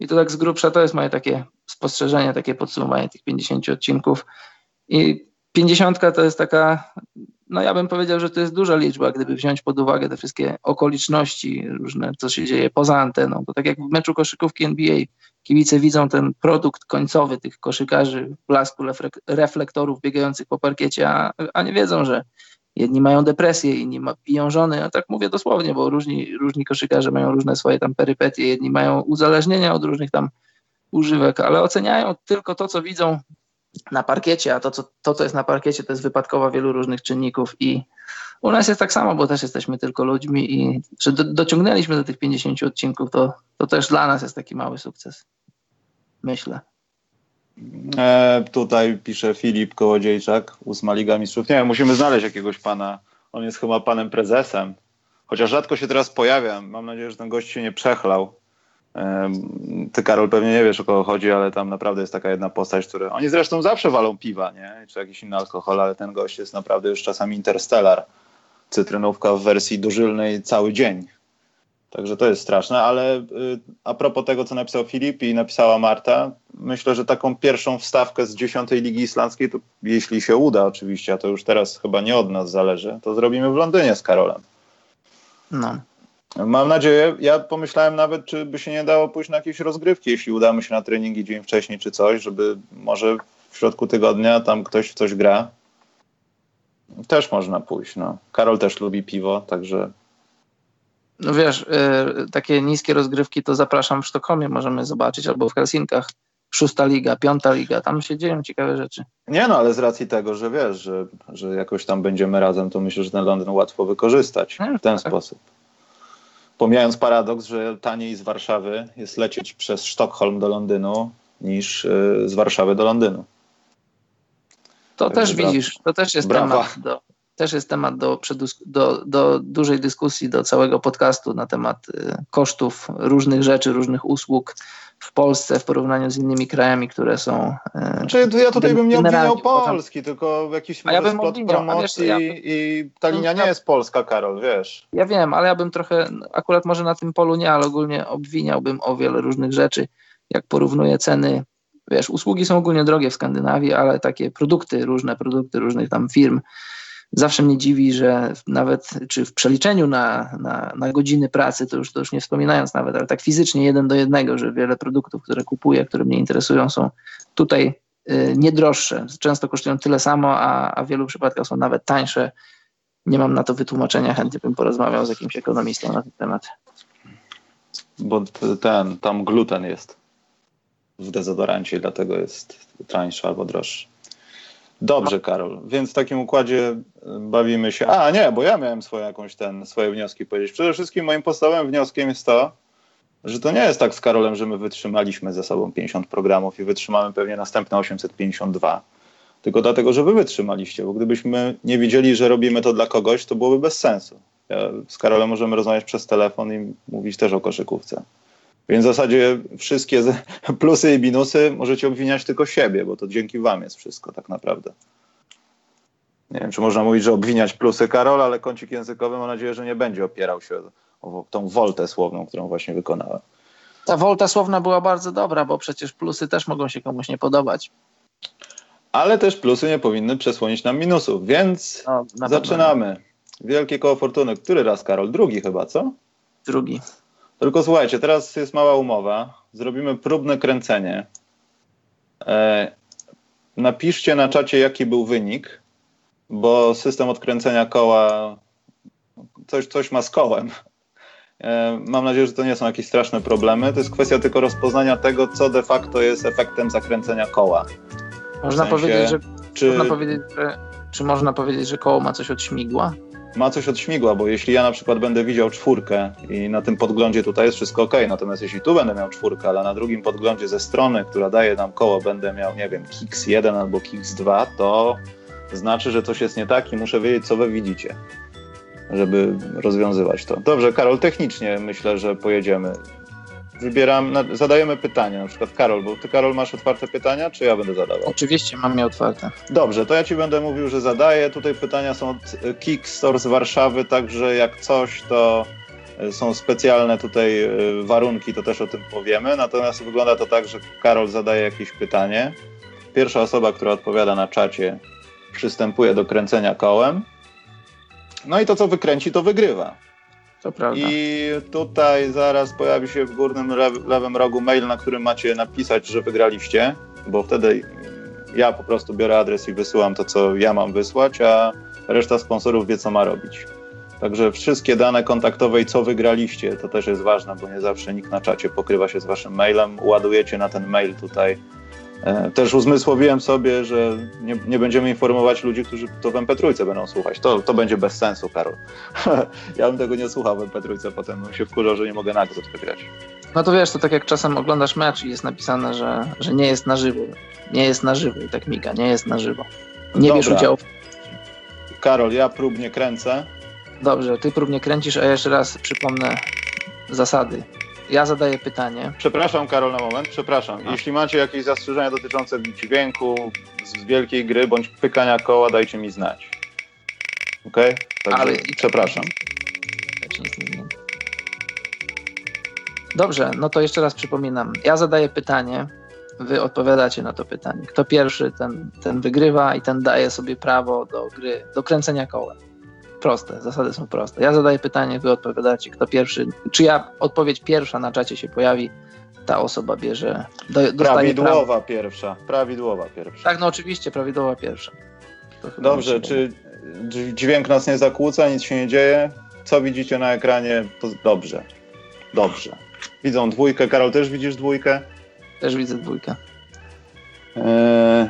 I to tak z grubsza to jest moje takie spostrzeżenie, takie podsumowanie tych 50 odcinków. I 50 to jest taka, no ja bym powiedział, że to jest duża liczba, gdyby wziąć pod uwagę te wszystkie okoliczności różne, co się dzieje poza anteną. To tak jak w meczu koszykówki NBA kibice widzą ten produkt końcowy tych koszykarzy w blasku reflektorów biegających po parkiecie, a, a nie wiedzą, że jedni mają depresję, inni ma, piją żony, a tak mówię dosłownie, bo różni, różni koszykarze mają różne swoje tam perypetie, jedni mają uzależnienia od różnych tam używek, ale oceniają tylko to, co widzą na parkiecie, a to co, to, co jest na parkiecie, to jest wypadkowa wielu różnych czynników i u nas jest tak samo, bo też jesteśmy tylko ludźmi i że do, dociągnęliśmy do tych 50 odcinków, to, to też dla nas jest taki mały sukces myślę. E, tutaj pisze Filip Kołodziejczak, ósma Liga Mistrzów. Nie wiem, musimy znaleźć jakiegoś pana. On jest chyba panem prezesem. Chociaż rzadko się teraz pojawia. Mam nadzieję, że ten gość się nie przechlał. Ty, Karol, pewnie nie wiesz o kogo chodzi, ale tam naprawdę jest taka jedna postać, która. Oni zresztą zawsze walą piwa, nie? Czy jakiś inny alkohol, ale ten gość jest naprawdę już czasami interstellar. Cytrynówka w wersji dożylnej cały dzień. Także to jest straszne, ale y, a propos tego, co napisał Filip i napisała Marta, myślę, że taką pierwszą wstawkę z dziesiątej Ligi Islandzkiej, to jeśli się uda oczywiście, a to już teraz chyba nie od nas zależy, to zrobimy w Londynie z Karolem. No. Mam nadzieję, ja pomyślałem nawet, czy by się nie dało pójść na jakieś rozgrywki, jeśli udamy się na treningi dzień wcześniej czy coś, żeby może w środku tygodnia tam ktoś w coś gra. Też można pójść, no. Karol też lubi piwo, także no wiesz, y, takie niskie rozgrywki to zapraszam w Sztokholmie, możemy zobaczyć, albo w Helsinkach. Szósta liga, piąta liga, tam się dzieją ciekawe rzeczy. Nie no, ale z racji tego, że wiesz, że, że jakoś tam będziemy razem, to myślę, że ten Londyn łatwo wykorzystać w ten tak. sposób. Pomijając paradoks, że taniej z Warszawy jest lecieć przez Sztokholm do Londynu niż y, z Warszawy do Londynu. To też widzisz, to też jest brawa. temat do, też jest temat do, do, do dużej dyskusji, do całego podcastu na temat y, kosztów różnych rzeczy, różnych usług w Polsce w porównaniu z innymi krajami, które są. Y, znaczy, ja tutaj bym nie obwiniał Polski, tylko jakiś ja bym splot obwiniał, promocji wiesz, ja bym, i ta linia nie jest polska, Karol, wiesz. Ja wiem, ale ja bym trochę, akurat może na tym polu nie, ale ogólnie obwiniałbym o wiele różnych rzeczy, jak porównuję ceny wiesz, usługi są ogólnie drogie w Skandynawii, ale takie produkty, różne produkty różnych tam firm, Zawsze mnie dziwi, że nawet czy w przeliczeniu na, na, na godziny pracy, to już, to już nie wspominając nawet, ale tak fizycznie jeden do jednego, że wiele produktów, które kupuję, które mnie interesują, są tutaj y, nie droższe. Często kosztują tyle samo, a, a w wielu przypadkach są nawet tańsze. Nie mam na to wytłumaczenia, chętnie bym porozmawiał z jakimś ekonomistą na ten temat. Bo ten, tam gluten jest w dezodorancie, dlatego jest tańszy albo droższy. Dobrze, Karol. Więc w takim układzie y, bawimy się. A, nie, bo ja miałem swoje, jakąś ten, swoje wnioski powiedzieć. Przede wszystkim moim podstawowym wnioskiem jest to, że to nie jest tak z Karolem, że my wytrzymaliśmy ze sobą 50 programów i wytrzymamy pewnie następne 852. Tylko dlatego, że wy wytrzymaliście, bo gdybyśmy nie widzieli, że robimy to dla kogoś, to byłoby bez sensu. Ja z Karolem możemy rozmawiać przez telefon i mówić też o koszykówce. Więc w zasadzie wszystkie plusy i minusy możecie obwiniać tylko siebie, bo to dzięki wam jest wszystko tak naprawdę. Nie wiem, czy można mówić, że obwiniać plusy Karol, ale kącik językowy mam nadzieję, że nie będzie opierał się o, tą woltę słowną, którą właśnie wykonałem. Ta wolta słowna była bardzo dobra, bo przecież plusy też mogą się komuś nie podobać. Ale też plusy nie powinny przesłonić nam minusów, więc no, zaczynamy. Wielkie koło fortuny. Który raz, Karol? Drugi chyba, co? Drugi. Tylko słuchajcie, teraz jest mała umowa. Zrobimy próbne kręcenie. E, napiszcie na czacie, jaki był wynik, bo system odkręcenia koła coś, coś ma z kołem. E, mam nadzieję, że to nie są jakieś straszne problemy. To jest kwestia tylko rozpoznania tego, co de facto jest efektem zakręcenia koła. Można, w sensie, powiedzieć, że, czy... można powiedzieć, że czy można powiedzieć, że koło ma coś od śmigła? Ma coś od śmigła, bo jeśli ja na przykład będę widział czwórkę i na tym podglądzie tutaj jest wszystko ok, natomiast jeśli tu będę miał czwórkę, ale na drugim podglądzie ze strony, która daje nam koło, będę miał, nie wiem, Kix 1 albo Kix 2, to znaczy, że coś jest nie tak i muszę wiedzieć, co wy widzicie żeby rozwiązywać to. Dobrze, Karol, technicznie myślę, że pojedziemy. Wybieram, zadajemy pytania, na przykład Karol, bo ty Karol masz otwarte pytania, czy ja będę zadawał? Oczywiście mam je otwarte. Dobrze, to ja ci będę mówił, że zadaję. Tutaj pytania są od Kickstore z Warszawy, także jak coś, to e, są specjalne tutaj e, warunki, to też o tym powiemy. Natomiast wygląda to tak, że Karol zadaje jakieś pytanie. Pierwsza osoba, która odpowiada na czacie, przystępuje do kręcenia kołem. No i to, co wykręci, to wygrywa. To prawda. I tutaj zaraz pojawi się w górnym lewym rogu mail, na którym macie napisać, że wygraliście, bo wtedy ja po prostu biorę adres i wysyłam to, co ja mam wysłać, a reszta sponsorów wie, co ma robić. Także wszystkie dane kontaktowe i co wygraliście, to też jest ważne, bo nie zawsze nikt na czacie pokrywa się z waszym mailem. Ładujecie na ten mail tutaj też uzmysłowiłem sobie, że nie, nie, będziemy informować ludzi, którzy to w MP3 będą słuchać. To, to będzie bez sensu, Karol. ja bym tego nie słuchał w MP3, potem się wkurzał, że nie mogę nagród wygrać. No to wiesz, to tak jak czasem oglądasz mecz i jest napisane, że, że nie jest na żywo. Nie jest na żywo i tak miga, nie jest na żywo. Nie Dobra. bierz udziału. Karol, ja próbnie kręcę. Dobrze, ty próbnie kręcisz, a ja jeszcze raz przypomnę zasady. Ja zadaję pytanie. Przepraszam, Karol, na moment. Przepraszam. A. Jeśli macie jakieś zastrzeżenia dotyczące dźwięku z wielkiej gry bądź pykania koła, dajcie mi znać. Ok? Także Ale i przepraszam. Dobrze, no to jeszcze raz przypominam. Ja zadaję pytanie, wy odpowiadacie na to pytanie. Kto pierwszy, ten, ten wygrywa i ten daje sobie prawo do gry, do kręcenia kołem proste, zasady są proste. Ja zadaję pytanie, wy odpowiadacie, kto pierwszy, czy ja odpowiedź pierwsza na czacie się pojawi, ta osoba bierze. Do, prawidłowa prawo. pierwsza, prawidłowa pierwsza. Tak, no oczywiście, prawidłowa pierwsza. Dobrze, czy dźwięk nas nie zakłóca, nic się nie dzieje? Co widzicie na ekranie? To dobrze. Dobrze. Widzą dwójkę. Karol, też widzisz dwójkę? Też widzę dwójkę. Eee,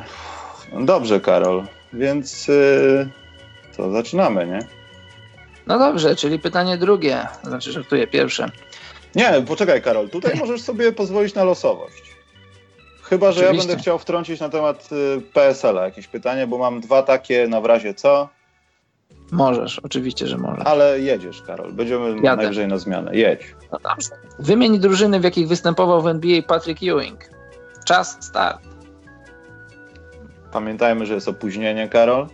dobrze, Karol. Więc yy, co, zaczynamy, nie? No dobrze, czyli pytanie drugie, znaczy żartuję, pierwsze. Nie, poczekaj Karol, tutaj możesz sobie pozwolić na losowość. Chyba, że Oczywiście. ja będę chciał wtrącić na temat y, PSL-a jakieś pytanie, bo mam dwa takie na w razie co. Możesz, oczywiście, że możesz. Ale jedziesz, Karol. Będziemy Jadę. najwyżej na zmianę. Jedź. No dobrze. Wymień drużyny, w jakich występował w NBA Patrick Ewing. Czas, start. Pamiętajmy, że jest opóźnienie, Karol.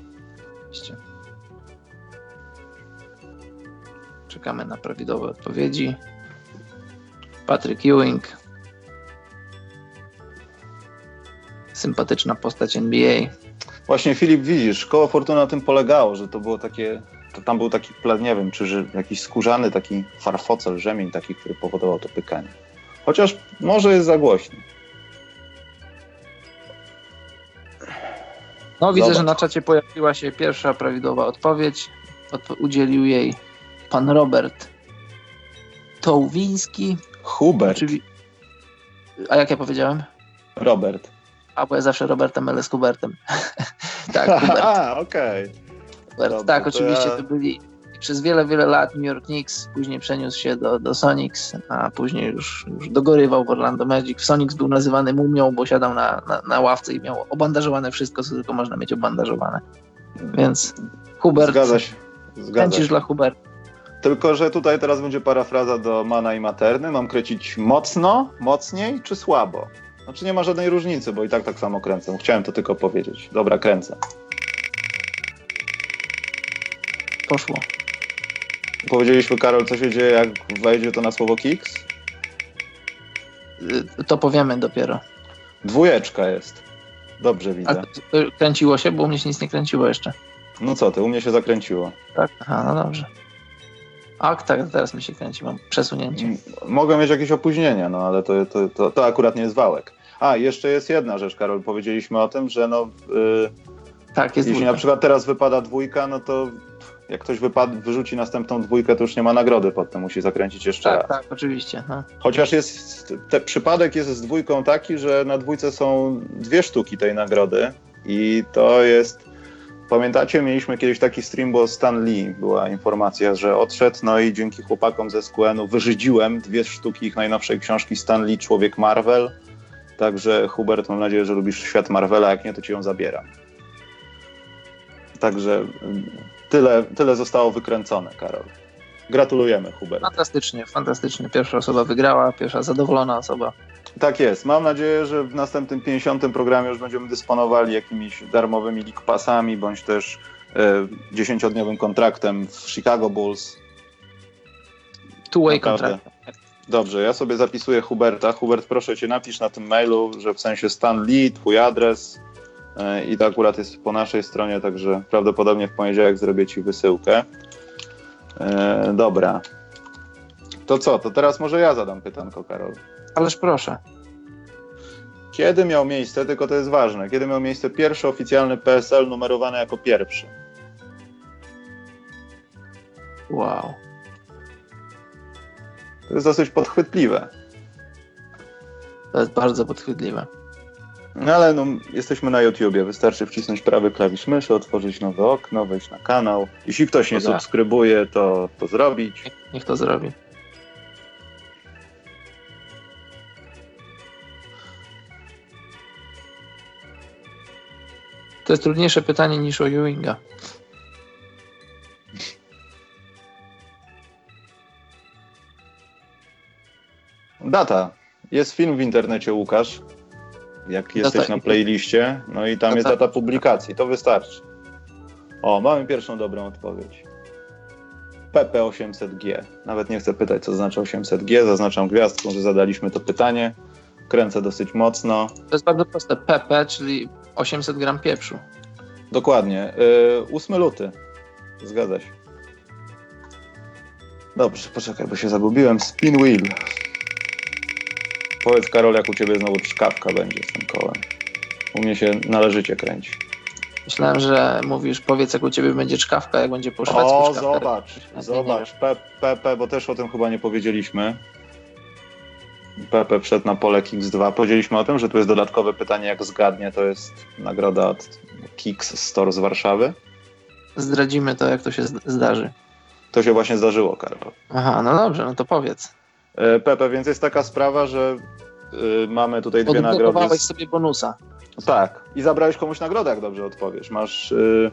Oczywiście. Czekamy na prawidłowe odpowiedzi. Patrick Ewing. Sympatyczna postać NBA. Właśnie Filip, widzisz, koło Fortuna na tym polegało, że to było takie, to tam był taki, nie wiem, czy jakiś skórzany taki farfocel, rzemień taki, który powodował to pykanie. Chociaż może jest za głośno. No widzę, Zobacz. że na czacie pojawiła się pierwsza prawidłowa odpowiedź. Odpo udzielił jej pan Robert Tołwiński. Hubert. Czyli... A jak ja powiedziałem? Robert. A bo ja zawsze Robertem, ale z Hubertem. tak, Hubert. A, okej. Okay. Tak, oczywiście to, ja... to byli przez wiele, wiele lat New York Knicks, później przeniósł się do, do Sonics, a później już, już dogorywał w Orlando Magic. W Sonics był nazywany mumią, bo siadał na, na, na ławce i miał obandażowane wszystko, co tylko można mieć obandażowane. Więc Hubert. Zgadza się. Zgadza się. dla Huberta. Tylko, że tutaj teraz będzie parafraza do Mana i Materny. Mam kręcić mocno, mocniej czy słabo? Znaczy nie ma żadnej różnicy, bo i tak tak samo kręcę. Chciałem to tylko powiedzieć. Dobra, kręcę. Poszło. Powiedzieliśmy, Karol, co się dzieje, jak wejdzie to na słowo Kix? Y, to powiemy dopiero. Dwójeczka jest. Dobrze widzę. A kręciło się, bo u mnie się nic nie kręciło jeszcze. No co ty, u mnie się zakręciło. Tak, aha, no dobrze. A tak, teraz mi się kręci, mam przesunięcie. Mogę mieć jakieś opóźnienia, no ale to, to, to, to akurat nie jest wałek. A, jeszcze jest jedna rzecz, Karol. Powiedzieliśmy o tym, że no... Yy, tak, jest Jeśli dwójka. na przykład teraz wypada dwójka, no to jak ktoś wypad, wyrzuci następną dwójkę, to już nie ma nagrody potem, musi zakręcić jeszcze tak, raz. Tak, oczywiście. No. Chociaż jest, ten przypadek jest z dwójką taki, że na dwójce są dwie sztuki tej nagrody i to jest, pamiętacie, mieliśmy kiedyś taki stream, bo Stan Lee była informacja, że odszedł, no i dzięki chłopakom ze SQN-u wyżydziłem dwie sztuki ich najnowszej książki Stan Lee, Człowiek Marvel, także Hubert, mam nadzieję, że lubisz świat Marvela, jak nie, to ci ją zabieram. Także tyle, tyle zostało wykręcone, Karol. Gratulujemy, Hubert. Fantastycznie, fantastycznie. Pierwsza osoba wygrała, pierwsza zadowolona osoba. Tak jest. Mam nadzieję, że w następnym 50. programie już będziemy dysponowali jakimiś darmowymi league passami, bądź też e, 10-dniowym kontraktem w Chicago Bulls. Two-way kontrakt. Dobrze, ja sobie zapisuję Huberta. Hubert, proszę cię, napisz na tym mailu, że w sensie Stan Lee, twój adres, i to akurat jest po naszej stronie, także prawdopodobnie w poniedziałek zrobię Ci wysyłkę. E, dobra. To co? To teraz może ja zadam pytanko, Karol. Ależ proszę. Kiedy miał miejsce, tylko to jest ważne, kiedy miał miejsce pierwszy oficjalny PSL numerowany jako pierwszy? Wow. To jest dosyć podchwytliwe. To jest bardzo podchwytliwe. No ale no, jesteśmy na YouTubie, wystarczy wcisnąć prawy klawisz myszy, otworzyć nowe okno, wejść na kanał. Jeśli ktoś nie subskrybuje, to to zrobić. Niech to zrobi. To jest trudniejsze pytanie niż o Ewinga. Data. Jest film w internecie, Łukasz jak jesteś data. na playliście, no i tam data. jest data publikacji, to wystarczy. O, mamy pierwszą dobrą odpowiedź. PP800G. Nawet nie chcę pytać, co znaczy 800G, zaznaczam gwiazdką, że zadaliśmy to pytanie. Kręcę dosyć mocno. To jest bardzo proste. PP, czyli 800 gram pieprzu. Dokładnie. Yy, 8 luty. Zgadza się. Dobrze, poczekaj, bo się zagubiłem. Spin wheel. Powiedz Karol, jak u ciebie znowu czkawka będzie z tym kołem. U mnie się należycie kręci. Myślałem, że mówisz, powiedz jak u ciebie będzie czkawka, jak będzie po szwedzku O, zobacz, zobacz, Pepe, bo też o tym chyba nie powiedzieliśmy. Pepe wszedł na pole Kix 2. Powiedzieliśmy o tym, że tu jest dodatkowe pytanie, jak zgadnie, to jest nagroda od Kix Store z Warszawy. Zdradzimy to, jak to się zdarzy. To się właśnie zdarzyło, Karol. Aha, no dobrze, no to powiedz. E, Pepe, więc jest taka sprawa, że y, mamy tutaj dwie nagrody. Odblokowałeś sobie bonusa. Tak. I zabrałeś komuś nagrodę, jak dobrze odpowiesz. Masz... Y,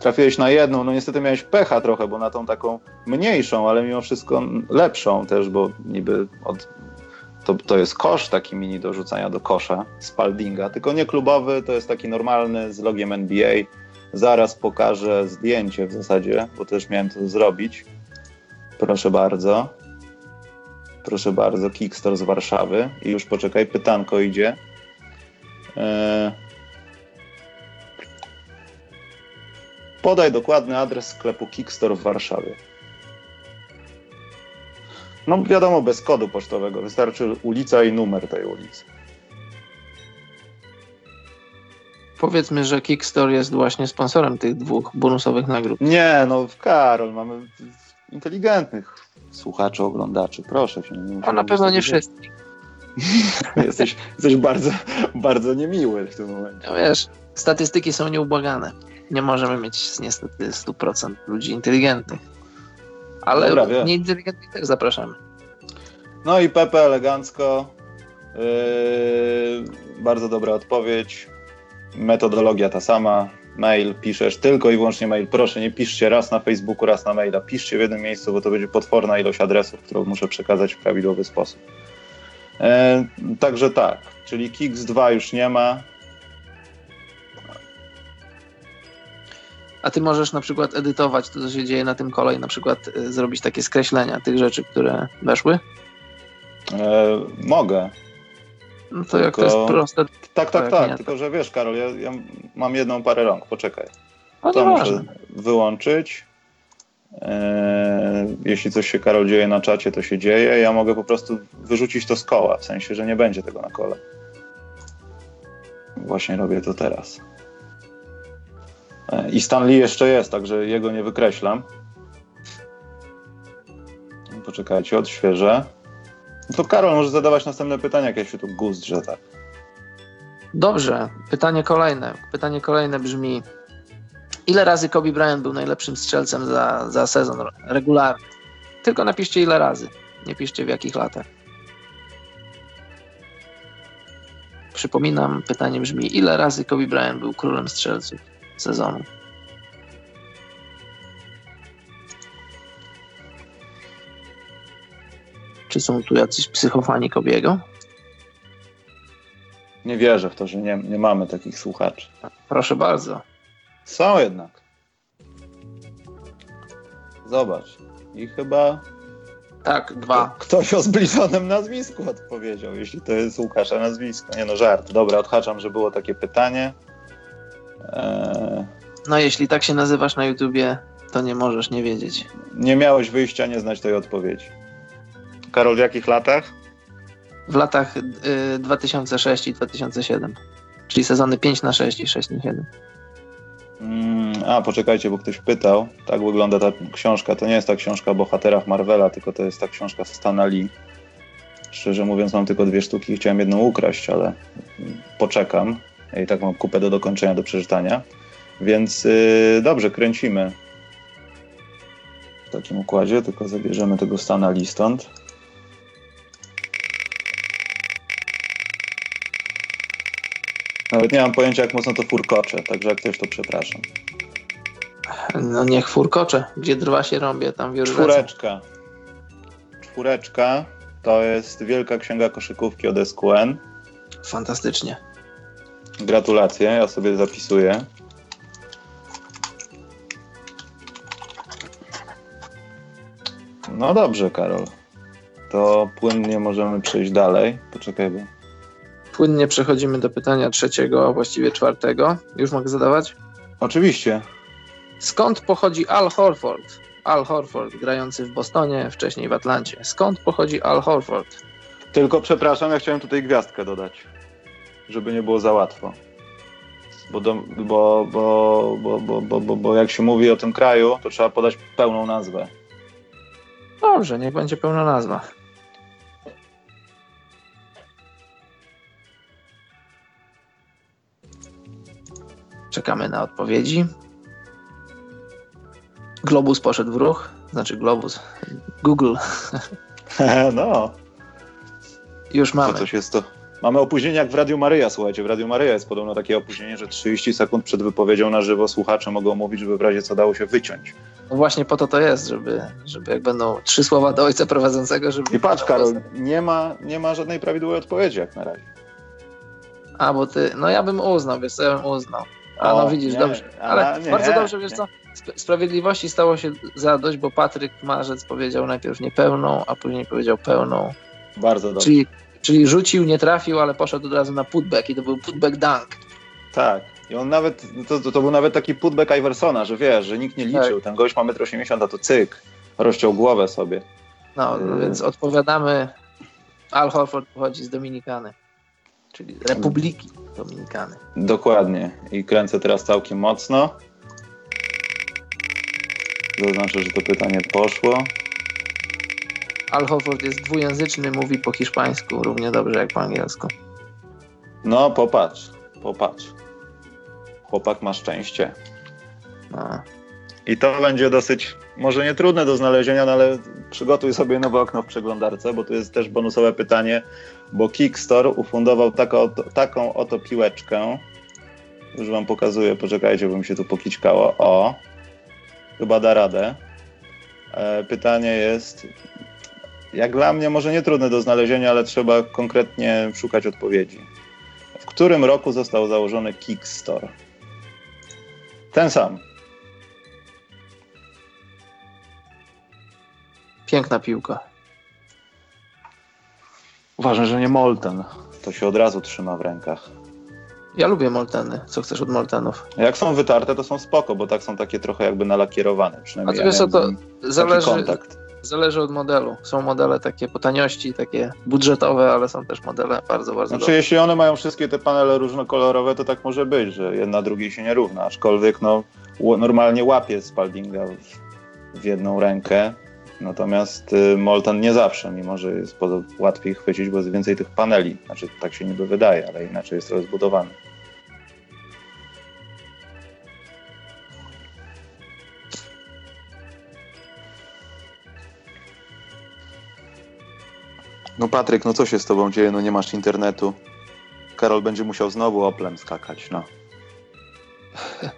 trafiłeś na jedną, no niestety miałeś pecha trochę, bo na tą taką mniejszą, ale mimo wszystko lepszą też, bo niby od, to, to jest kosz taki mini do rzucania do kosza Spaldinga, tylko nie klubowy, to jest taki normalny z logiem NBA. Zaraz pokażę zdjęcie w zasadzie, bo też miałem to zrobić. Proszę bardzo. Proszę bardzo, Kickstore z Warszawy. I już poczekaj, pytanko idzie. Eee... Podaj dokładny adres sklepu Kickstore w Warszawie. No wiadomo, bez kodu pocztowego. Wystarczy ulica i numer tej ulicy. Powiedzmy, że Kickstore jest właśnie sponsorem tych dwóch bonusowych nagród. Nie, no Karol, mamy inteligentnych słuchaczy, oglądaczy. Proszę się. Nie A na pewno nie wszyscy. jesteś, jesteś bardzo, bardzo niemiły w tym momencie. No wiesz, statystyki są nieubłagane. Nie możemy mieć niestety 100% ludzi inteligentnych. Ale Dobra, nieinteligentnych też zapraszamy. No i Pepe elegancko. Yy, bardzo dobra odpowiedź. Metodologia ta sama mail piszesz, tylko i wyłącznie mail. Proszę, nie piszcie raz na Facebooku, raz na maila. Piszcie w jednym miejscu, bo to będzie potworna ilość adresów, którą muszę przekazać w prawidłowy sposób. E, także tak, czyli Kix 2 już nie ma. A ty możesz na przykład edytować to, co się dzieje na tym kole i na przykład y, zrobić takie skreślenia tych rzeczy, które weszły? E, mogę. No to jak to jest proste. Tak, tak, tak. Tylko, że wiesz, Karol, ja, ja mam jedną parę rąk, poczekaj. No to muszę wyłączyć. Eee, jeśli coś się, Karol, dzieje na czacie, to się dzieje. Ja mogę po prostu wyrzucić to z koła, w sensie, że nie będzie tego na kole. Właśnie robię to teraz. I Stanley jeszcze jest, także jego nie wykreślam. Poczekajcie, odświeżę. No to Karol może zadawać następne pytania, jak ja się tu gust, że tak. Dobrze, pytanie kolejne. Pytanie kolejne brzmi: Ile razy Kobe Bryant był najlepszym strzelcem za, za sezon regularny? Tylko napiszcie ile razy. Nie piszcie w jakich latach. Przypominam, pytanie brzmi: ile razy Kobe Bryant był królem strzelców sezonu? Czy są tu jacyś psychofani Kobiego? Nie wierzę w to, że nie, nie mamy takich słuchaczy. Proszę bardzo. Są jednak. Zobacz. I chyba. Tak, dwa. Ktoś o zbliżonym nazwisku odpowiedział, jeśli to jest Łukasza nazwisko. Nie no, żart. Dobra, odhaczam, że było takie pytanie. Eee... No, jeśli tak się nazywasz na YouTubie, to nie możesz nie wiedzieć. Nie miałeś wyjścia nie znać tej odpowiedzi. Karol, w jakich latach? W latach y, 2006 i 2007. Czyli sezony 5 na 6 i 6 na 7. Mm, a, poczekajcie, bo ktoś pytał. Tak wygląda ta książka. To nie jest ta książka o bohaterach Marvela, tylko to jest ta książka Stana Lee. Szczerze mówiąc, mam tylko dwie sztuki. Chciałem jedną ukraść, ale poczekam. I tak mam kupę do dokończenia, do przeczytania. Więc yy, dobrze, kręcimy w takim układzie, tylko zabierzemy tego Stana Lee stąd. Nawet nie mam pojęcia, jak mocno to furkocze, także jak ktoś to przepraszam. No niech furkocze. Gdzie drwa się rąbie, tam wiór Czwóreczka. Czwóreczka to jest Wielka Księga Koszykówki od SQN. Fantastycznie. Gratulacje, ja sobie zapisuję. No dobrze, Karol. To płynnie możemy przejść dalej. Poczekaj, bo Płynnie przechodzimy do pytania trzeciego, a właściwie czwartego. Już mogę zadawać? Oczywiście. Skąd pochodzi Al Horford? Al Horford, grający w Bostonie, wcześniej w Atlancie. Skąd pochodzi Al Horford? Tylko przepraszam, ja chciałem tutaj gwiazdkę dodać, żeby nie było za łatwo. Bo, do, bo, bo, bo, bo, bo, bo, bo jak się mówi o tym kraju, to trzeba podać pełną nazwę. Dobrze, niech będzie pełna nazwa. Czekamy na odpowiedzi. Globus poszedł w ruch. Znaczy Globus. Google. no. Już mamy. To coś jest to. Mamy opóźnienie jak w Radiu Maryja, słuchajcie. W Radiu Maryja jest podobno takie opóźnienie, że 30 sekund przed wypowiedzią na żywo słuchacze mogą mówić, żeby w razie co dało się wyciąć. No właśnie po to to jest, żeby, żeby jak będą trzy słowa do ojca prowadzącego, żeby... I patrz Karol, nie ma, nie ma żadnej prawidłowej odpowiedzi jak na razie. A, bo ty, no ja bym uznał, wiesz co, ja bym uznał. A no widzisz, nie, dobrze. Ale nie, bardzo dobrze, wiesz co? Sprawiedliwości stało się zadość, bo Patryk Marzec powiedział najpierw niepełną, a później powiedział pełną. Bardzo dobrze. Czyli, czyli rzucił, nie trafił, ale poszedł od razu na putback i to był putback dunk. Tak. I on nawet, to, to, to był nawet taki putback Iversona, że wiesz, że nikt nie liczył. Tak. Ten gość ma 1,80 m, a to cyk. Rozciął głowę sobie. No, no więc odpowiadamy. Al Horford pochodzi z Dominikany czyli Republiki Dominikany. Dokładnie. I kręcę teraz całkiem mocno. Zaznaczę, że to pytanie poszło. Al jest dwujęzyczny, mówi po hiszpańsku równie dobrze jak po angielsku. No, popatrz, popatrz. Chłopak ma szczęście. No. I to będzie dosyć, może nie trudne do znalezienia, no ale przygotuj sobie nowe okno w przeglądarce, bo tu jest też bonusowe pytanie, bo Kickstore ufundował taką, taką oto piłeczkę. Już wam pokazuję, poczekajcie, bo mi się tu pokićkało. O, chyba da radę. E, pytanie jest, jak dla mnie, może nie trudne do znalezienia, ale trzeba konkretnie szukać odpowiedzi. W którym roku został założony Kickstore? Ten sam. Piękna piłka. Uważam, że nie Molten. to się od razu trzyma w rękach. Ja lubię molteny. Co chcesz od moltenów? Jak są wytarte, to są spoko, bo tak są takie trochę jakby nalakierowane. Przynajmniej A to ja wiesz, to zależy, kontakt. Zależy od modelu. Są modele takie po taniości, takie budżetowe, ale są też modele bardzo, bardzo Znaczy, dobre. jeśli one mają wszystkie te panele różnokolorowe, to tak może być, że jedna drugiej się nie równa. Aczkolwiek no, normalnie łapie Spaldinga w, w jedną rękę. Natomiast y, Molten nie zawsze, mimo że jest łatwiej chwycić, bo jest więcej tych paneli. Znaczy, tak się niby wydaje, ale inaczej jest trochę zbudowany. No Patryk, no co się z tobą dzieje? No nie masz internetu. Karol będzie musiał znowu Oplem skakać, no.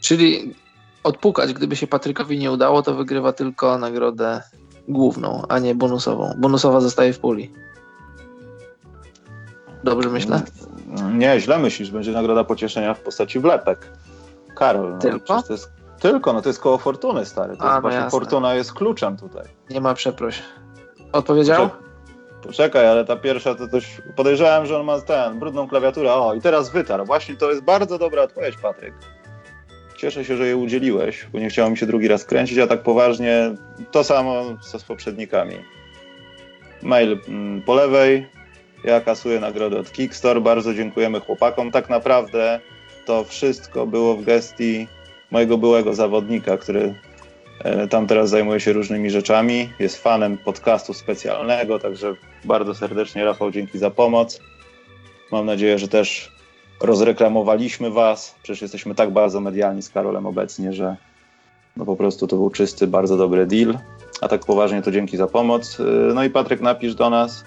Czyli odpukać, gdyby się Patrykowi nie udało, to wygrywa tylko nagrodę główną, a nie bonusową. Bonusowa zostaje w puli. Dobrze myślę? Nie, źle myślisz, będzie nagroda pocieszenia w postaci wlepek. Karol, no, Tylko? To jest, tylko, no to jest koło fortuny, stary. To A, jest no właśnie jasne. fortuna jest kluczem tutaj. Nie ma przeproś. Odpowiedział? Poczek- Poczekaj, ale ta pierwsza to też podejrzewałem, że on ma ten, brudną klawiaturę. O, i teraz wytarł. Właśnie to jest bardzo dobra odpowiedź, Patryk. Cieszę się, że jej udzieliłeś, bo nie chciało mi się drugi raz kręcić, a tak poważnie to samo co z poprzednikami. Mail mm, po lewej, ja kasuję nagrodę od Kickstarter, bardzo dziękujemy chłopakom. Tak naprawdę to wszystko było w gestii mojego byłego zawodnika, który e, tam teraz zajmuje się różnymi rzeczami. Jest fanem podcastu specjalnego, także bardzo serdecznie Rafał, dzięki za pomoc. Mam nadzieję, że też rozreklamowaliśmy Was. Przecież jesteśmy tak bardzo medialni z Karolem obecnie, że no po prostu to był czysty, bardzo dobry deal. A tak poważnie to dzięki za pomoc. E, No i Patryk, napisz do nas.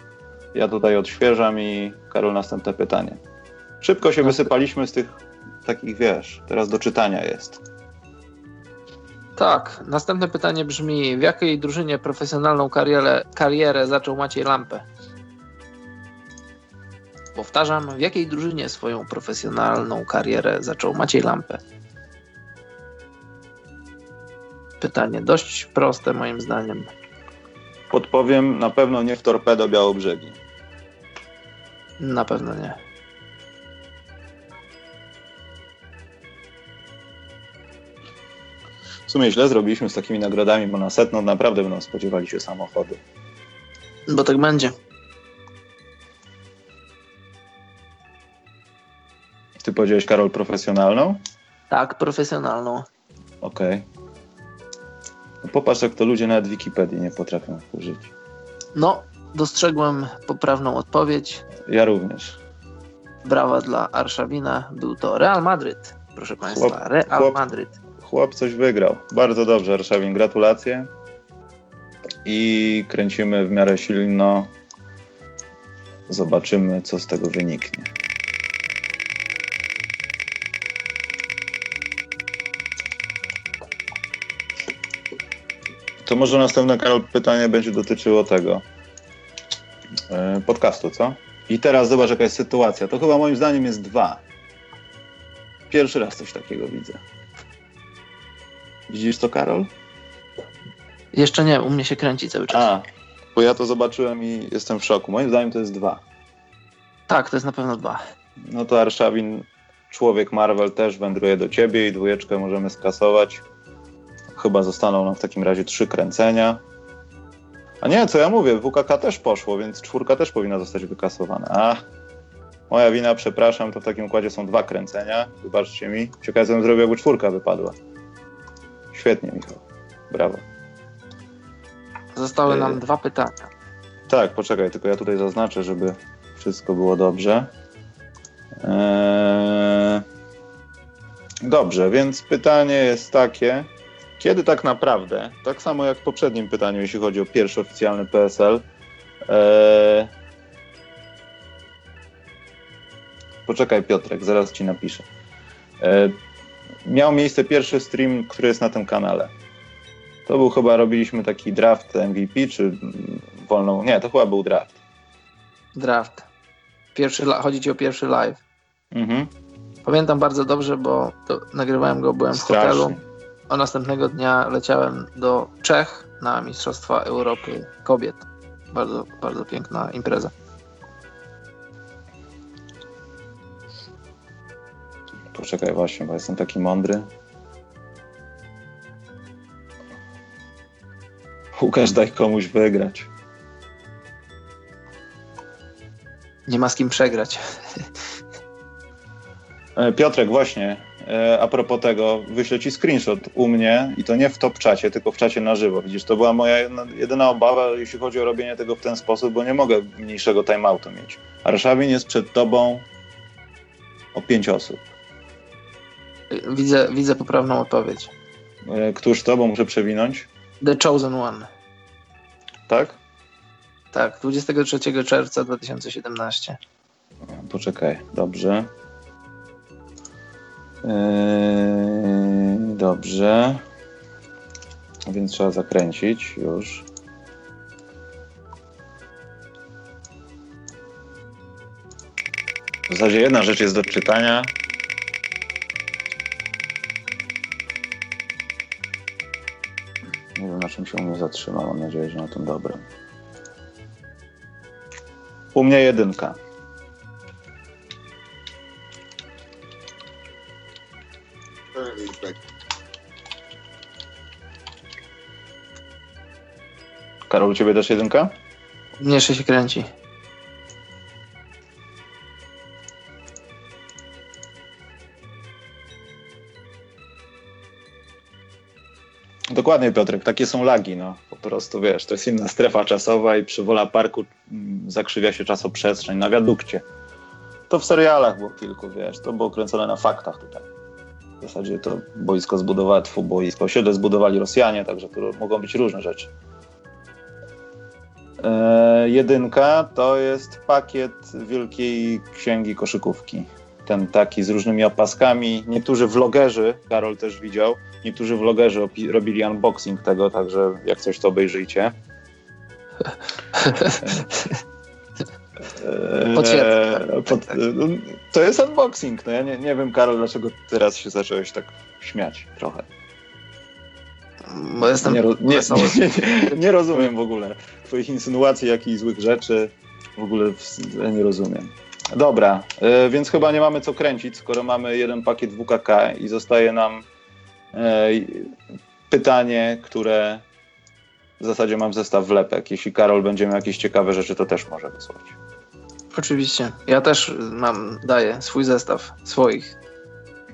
Ja tutaj odświeżam i Karol, następne pytanie. Szybko się wysypaliśmy z tych takich, wiesz, teraz do czytania jest. Tak. Następne pytanie brzmi: w jakiej drużynie profesjonalną karierę, karierę zaczął Maciej Lampę? Powtarzam, w jakiej drużynie swoją profesjonalną karierę zaczął Maciej Lampę? Pytanie dość proste moim zdaniem. Podpowiem, na pewno nie w Torpedo Białobrzegi. Na pewno nie. Sumie źle zrobiliśmy z takimi nagrodami, bo na setną naprawdę będą spodziewali się samochody. Bo tak będzie. Ty powiedziałeś, Karol, profesjonalną? Tak, profesjonalną. Okej. No popatrz, jak to ludzie nawet Wikipedii nie potrafią użyć. No, dostrzegłem poprawną odpowiedź. Ja również. Brawa dla Arszawina. Był to Real Madryt. Proszę Państwa, Chłop- Real chłop- Madryt. Chłop coś wygrał. Bardzo dobrze, Arszawin, gratulacje. I kręcimy w miarę silno. Zobaczymy, co z tego wyniknie. To może następne, Karol, pytanie będzie dotyczyło tego e, podcastu, co? I teraz zobacz, jaka jest sytuacja. To chyba moim zdaniem jest dwa. Pierwszy raz coś takiego widzę. Widzisz to, Karol? Jeszcze nie, u mnie się kręci cały czas. A, bo ja to zobaczyłem i jestem w szoku. Moim zdaniem to jest dwa. Tak, to jest na pewno dwa. No to Arszawin, człowiek Marvel też wędruje do ciebie i dwójeczkę możemy skasować. Chyba zostaną nam w takim razie trzy kręcenia. A nie, co ja mówię, WKK też poszło, więc czwórka też powinna zostać wykasowana. A, moja wina, przepraszam, to w takim układzie są dwa kręcenia. Wybaczcie mi. Ciekawe, co bym zrobił, jakby czwórka wypadła. Świetnie, Michał. Brawo. Zostały Yy. nam dwa pytania. Tak, poczekaj, tylko ja tutaj zaznaczę, żeby wszystko było dobrze. Eee... Dobrze, więc pytanie jest takie, kiedy tak naprawdę, tak samo jak w poprzednim pytaniu, jeśli chodzi o pierwszy oficjalny PSL, eee... poczekaj Piotrek, zaraz ci napiszę. Eee... Miał miejsce pierwszy stream, który jest na tym kanale. To był chyba, robiliśmy taki draft MVP, czy mm, wolną, nie, to chyba był draft. Draft. Pierwszy, chodzi ci o pierwszy live. Mhm. Pamiętam bardzo dobrze, bo nagrywałem go, byłem w hotelu, a następnego dnia leciałem do Czech na Mistrzostwa Europy Kobiet bardzo, bardzo piękna impreza. Poczekaj właśnie, bo jestem taki mądry. Łukasz, daj komuś wygrać. Nie ma z kim przegrać. E, Piotrek, właśnie, e, a propos tego, wyślę ci screenshot u mnie i to nie w top czacie, tylko w czacie na żywo. Widzisz, to była moja jedyna obawa, jeśli chodzi o robienie tego w ten sposób, bo nie mogę mniejszego timeoutu mieć. Arszawin jest przed tobą o pięć osób. Widzę, widzę poprawną odpowiedź. E, Któż to, bo muszę przewinąć? The Chosen One. Tak? Tak, 23 czerwca 2017. Poczekaj, dobrze. Yy, dobrze. Więc trzeba zakręcić już. W zasadzie jedna rzecz jest do czytania. Na czym się u mnie zatrzyma. Mam nadzieję, że na tym dobrym. U mnie jedynka. Karol, u ciebie też jedynka? Mnie się kręci. Dokładnie, Piotrek, takie są lagi, no. Po prostu, wiesz, to jest inna strefa czasowa i przy Wola Parku mm, zakrzywia się czasoprzestrzeń na wiadukcie. To w serialach było kilku, wiesz, to było kręcone na faktach tutaj. W zasadzie to boisko zbudowała, tfu, boisko, osiedle zbudowali Rosjanie, także to mogą być różne rzeczy. E, jedynka to jest pakiet Wielkiej Księgi Koszykówki. Ten taki z różnymi opaskami. Niektórzy vlogerzy, Karol też widział, niektórzy vlogerzy robili unboxing tego, także jak coś to obejrzyjcie. Eee, Potwierdzam. pod, no, to jest unboxing. No ja nie, nie wiem, Karol, dlaczego teraz się zacząłeś tak śmiać trochę. Bo jestem Nie, nie, nie, nie, nie rozumiem w ogóle twoich insynuacji, jakichś złych rzeczy. W ogóle w, ja nie rozumiem. Dobra, e, więc chyba nie mamy co kręcić, skoro mamy jeden pakiet WKK i zostaje nam e, pytanie, które w zasadzie mam zestaw wlepek. Jeśli Karol będzie miał jakieś ciekawe rzeczy, to też może wysłać. Oczywiście. Ja też mam, daję swój zestaw swoich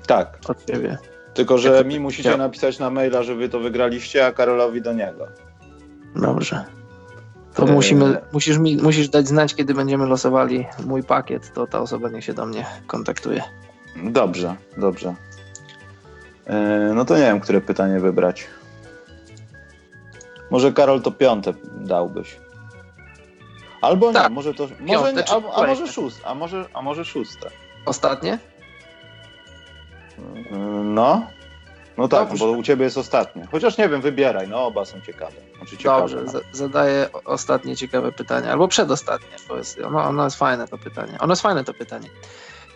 Tak, od ciebie. tylko że to mi musicie napisać na maila, że wy to wygraliście, a Karolowi do niego. Dobrze. To Eee. musimy, musisz, mi, musisz dać znać, kiedy będziemy losowali mój pakiet, to ta osoba niech się do mnie kontaktuje. Dobrze, dobrze. E, no to nie wiem, które pytanie wybrać. Może Karol to piąte dałbyś. Albo nie, Tak, może to. Może piąte nie, a, a może szóste, a może, a może szóste. Ostatnie? E, No. No tak, Dobrze. bo u ciebie jest ostatnie. Chociaż nie wiem, wybieraj, no oba są ciekawe. Znaczy ciekawe Dobrze, no. za- zadaję ostatnie ciekawe pytanie, albo przedostatnie, bo jest, ono, ono jest fajne to pytanie. Ono jest fajne to pytanie.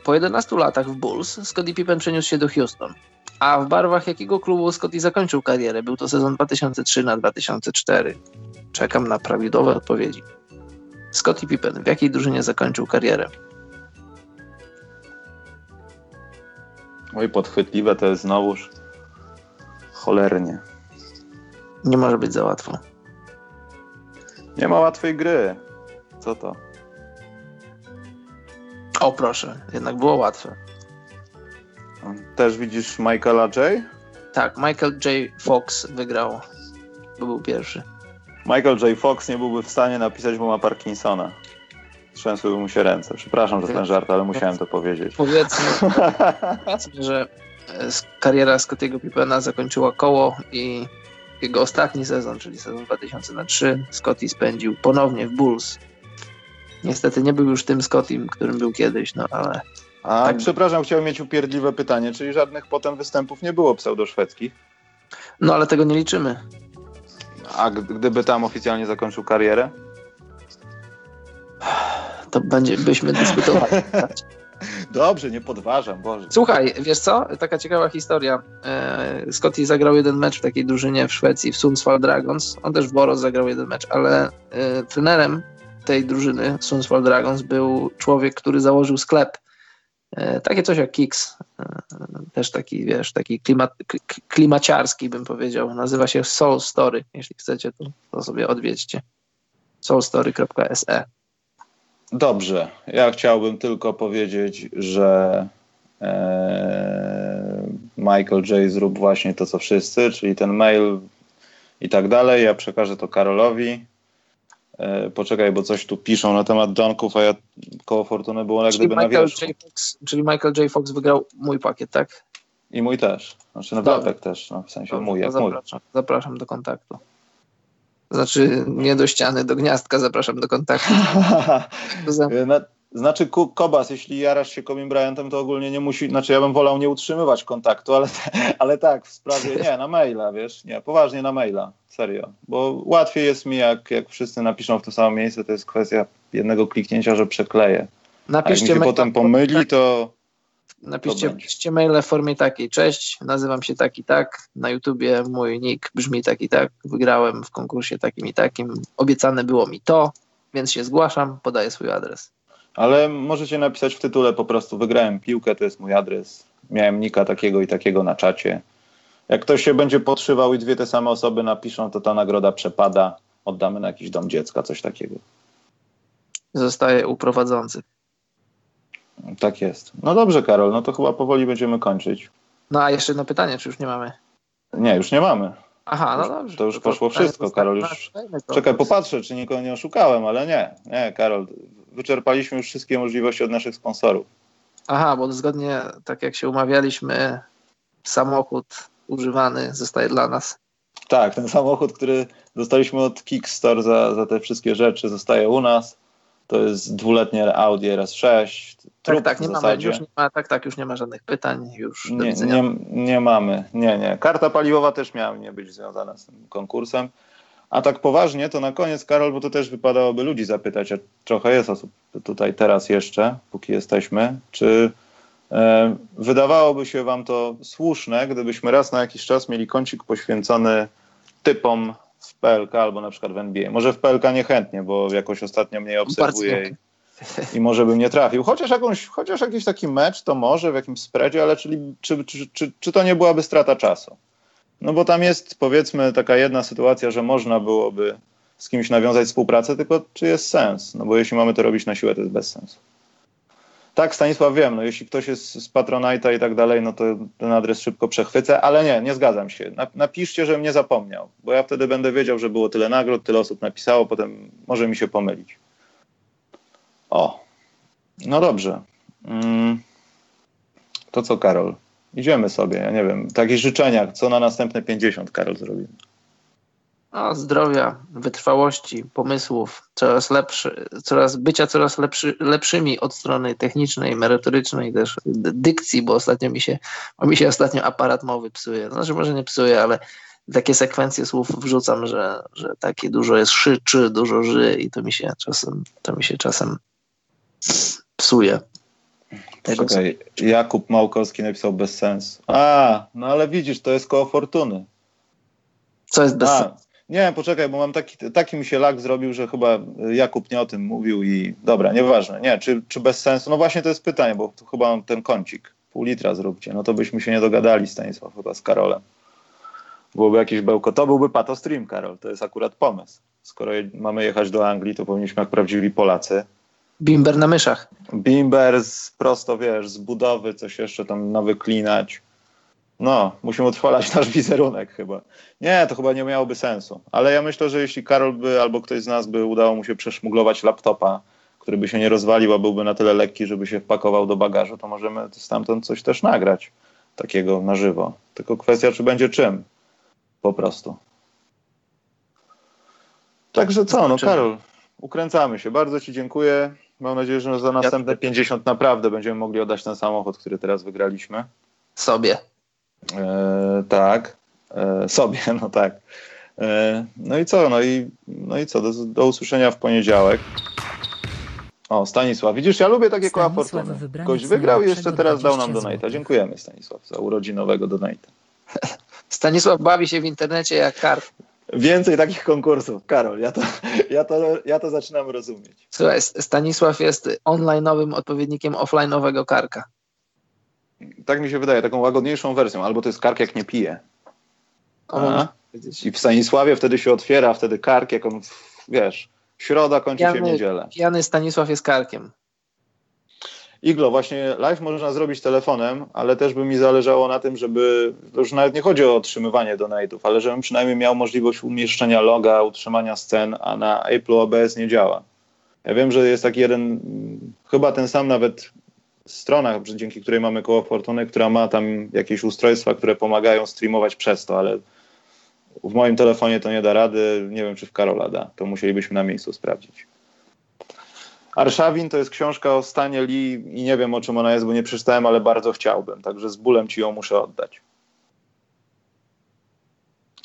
Po 11 latach w Bulls Scottie Pippen przeniósł się do Houston. A w barwach jakiego klubu Scottie zakończył karierę? Był to sezon 2003 na 2004. Czekam na prawidłowe odpowiedzi. Scottie Pippen w jakiej drużynie zakończył karierę? Oj, podchwytliwe to jest znowuż. Cholernie. Nie może być za łatwo. Nie ma łatwej gry. Co to? O proszę, jednak było łatwe. Też widzisz Michaela J? Tak, Michael J. Fox wygrał, bo był pierwszy. Michael J. Fox nie byłby w stanie napisać, bo ma Parkinsona. Trzęsłyby mu się ręce. Przepraszam za ten żart, ale musiałem to powiedzieć. Powiedzmy, powiedzmy że kariera Scottiego Pippena zakończyła koło i jego ostatni sezon, czyli sezon 2003, Scottie spędził ponownie w Bulls. Niestety nie był już tym Scottim, którym był kiedyś, no ale A Tak. przepraszam, chciałem mieć upierdliwe pytanie, czyli żadnych potem występów nie było pseudoszwedzkich. no ale tego nie liczymy. A gdyby tam oficjalnie zakończył karierę? To będzie, byśmy dyskutowali. Dobrze, nie podważam, Boże. Słuchaj, wiesz co? Taka ciekawa historia. E, Scotty zagrał jeden mecz w takiej drużynie w Szwecji, w Sundsvall Dragons. On też w Boros zagrał jeden mecz, ale e, trenerem tej drużyny Sundsvall Dragons był człowiek, który założył sklep. E, takie coś jak Kicks. Też taki, wiesz, taki klimat, klimaciarski bym powiedział. Nazywa się Soul Story. Jeśli chcecie, to, to sobie odwiedźcie. soulstory.se Dobrze. Ja chciałbym tylko powiedzieć, że e, Michael J. zrób właśnie to, co wszyscy, czyli ten mail i tak dalej. Ja przekażę to Karolowi. E, poczekaj, bo coś tu piszą na temat Junków, a ja koło Fortuny było jak gdyby Michael na wierzchu. J. Fox, czyli Michael J. Fox wygrał mój pakiet, tak? I mój też. Znaczy na Bartek też, no, w sensie Dobrze, mój, jak zapraszam, mój. Zapraszam do kontaktu. Znaczy nie do ściany, do gniazdka zapraszam do kontaktu. znaczy Kobas, jeśli jarasz się Kobe Bryantem, to ogólnie nie musi, znaczy ja bym wolał nie utrzymywać kontaktu, ale, ale tak, w sprawie, nie, na maila, wiesz, nie, poważnie na maila, serio, bo łatwiej jest mi, jak, jak wszyscy napiszą w to samo miejsce, to jest kwestia jednego kliknięcia, że przekleję. Napiszcie A jak mi się potem pomyli, to Napiszcie, napiszcie maile w formie takiej. Cześć, nazywam się tak i tak. Na YouTubie mój nick brzmi tak i tak. Wygrałem w konkursie takim i takim. Obiecane było mi to, więc się zgłaszam, podaję swój adres. Ale możecie napisać w tytule po prostu wygrałem piłkę, to jest mój adres. Miałem nika takiego i takiego na czacie. Jak ktoś się będzie podszywał i dwie te same osoby napiszą, to ta nagroda przepada. Oddamy na jakiś dom dziecka, coś takiego. Zostaje u prowadzących. Tak jest. No dobrze, Karol, no to chyba powoli będziemy kończyć. No a jeszcze jedno pytanie, czy już nie mamy? Nie, już nie mamy. Aha, no dobrze. To już poszło wszystko, Karol. Już... Czekaj, popatrzę, czy nikogo nie oszukałem, ale nie. Nie, Karol, wyczerpaliśmy już wszystkie możliwości od naszych sponsorów. Aha, bo zgodnie, tak jak się umawialiśmy, samochód używany zostaje dla nas. Tak, ten samochód, który dostaliśmy od Kickstore za, za te wszystkie rzeczy, zostaje u nas. To jest dwuletnie Audi RS6. Tak, tak, nie mamy, już nie ma, tak, tak, już nie ma żadnych pytań. Już nie, nie, nie mamy, nie, nie. Karta paliwowa też miała nie być związana z tym konkursem. A tak poważnie, to na koniec, Karol, bo to też wypadałoby ludzi zapytać, a trochę jest osób tutaj teraz jeszcze, póki jesteśmy, czy e, wydawałoby się Wam to słuszne, gdybyśmy raz na jakiś czas mieli kącik poświęcony typom w PLK albo na przykład w NBA. Może w PLK niechętnie, bo jakoś ostatnio mnie obserwuję i, i, może bym nie trafił. Chociaż, jakąś, chociaż jakiś taki mecz to może w jakimś spreadzie, ale czyli, czy, czy, czy, czy to nie byłaby strata czasu? No bo tam jest powiedzmy taka jedna sytuacja, że można byłoby z kimś nawiązać współpracę, tylko czy jest sens? No bo jeśli mamy to robić na siłę, to jest bez sensu. Tak, Stanisław, wiem, no jeśli ktoś jest z Patronite'a i tak dalej, no to ten adres szybko przechwycę, ale nie, nie zgadzam się. Napiszcie, żebym nie zapomniał, bo ja wtedy będę wiedział, że było tyle nagród, tyle osób napisało, potem może mi się pomylić. O, no dobrze. Mm. To co, Karol? Idziemy sobie, ja nie wiem, takich życzeniach, co na następne 50, Karol, zrobimy? No, zdrowia, wytrwałości, pomysłów, coraz lepszy, coraz bycia coraz lepszy, lepszymi od strony technicznej, merytorycznej, też dykcji, bo ostatnio mi się, bo mi się ostatnio aparat mowy psuje. Znaczy może nie psuje, ale takie sekwencje słów wrzucam, że, że takie dużo jest szy, czy, dużo ży i to mi się czasem, to mi się czasem psuje. Czekaj, Jakub Małkowski napisał bez sensu. A, no ale widzisz, to jest koło fortuny. Co jest bez sensu? Nie, poczekaj, bo mam taki, taki mi się lak zrobił, że chyba Jakub nie o tym mówił i dobra, nieważne. Nie, czy, czy bez sensu? No właśnie to jest pytanie, bo tu chyba mam ten kącik. Pół litra zróbcie. No to byśmy się nie dogadali, Stanisław, chyba z Karolem. Byłoby jakieś bełko. To byłby pato stream, Karol. To jest akurat pomysł. Skoro mamy jechać do Anglii, to powinniśmy jak prawdziwi Polacy. Bimber na myszach. Bimber z, prosto, wiesz, z budowy, coś jeszcze tam nawyklinać no, musimy odchwalać nasz wizerunek chyba. Nie, to chyba nie miałoby sensu. Ale ja myślę, że jeśli Karol by albo ktoś z nas by udało mu się przeszmuglować laptopa, który by się nie rozwalił, a byłby na tyle lekki, żeby się wpakował do bagażu, to możemy stamtąd coś też nagrać takiego na żywo. Tylko kwestia, czy będzie czym. Po prostu. Także co, no Karol, ukręcamy się. Bardzo Ci dziękuję. Mam nadzieję, że za następne 50 naprawdę będziemy mogli oddać ten samochód, który teraz wygraliśmy. Sobie. E, tak, e, sobie, no tak. E, no i co, no i, no i co, do, do usłyszenia w poniedziałek. O, Stanisław. Widzisz, ja lubię takie koła fortuny. Gość wygrał i jeszcze teraz dał nam donata. Dziękujemy Stanisław za urodzinowego donata. Stanisław bawi się w internecie jak kart. Więcej takich konkursów. Karol, ja to, ja to, ja to zaczynam rozumieć. Słuchaj, Stanisław jest online'owym odpowiednikiem offline'owego karka. Tak mi się wydaje, taką łagodniejszą wersją. Albo to jest kark jak nie pije. I w Stanisławie wtedy się otwiera, wtedy kark, jak on, wiesz, środa kończy się w niedzielę. Pijany Stanisław jest karkiem. Iglo, właśnie live można zrobić telefonem, ale też by mi zależało na tym, żeby, to już nawet nie chodzi o otrzymywanie donate'ów, ale żebym przynajmniej miał możliwość umieszczenia loga, utrzymania scen, a na Apple OBS nie działa. Ja wiem, że jest taki jeden, chyba ten sam nawet strona, dzięki której mamy koło Fortuny, która ma tam jakieś ustrojstwa, które pomagają streamować przez to, ale w moim telefonie to nie da rady, nie wiem czy w Karola da, to musielibyśmy na miejscu sprawdzić. Arszawin to jest książka o stanie Lee i nie wiem o czym ona jest, bo nie przeczytałem, ale bardzo chciałbym, także z bólem ci ją muszę oddać.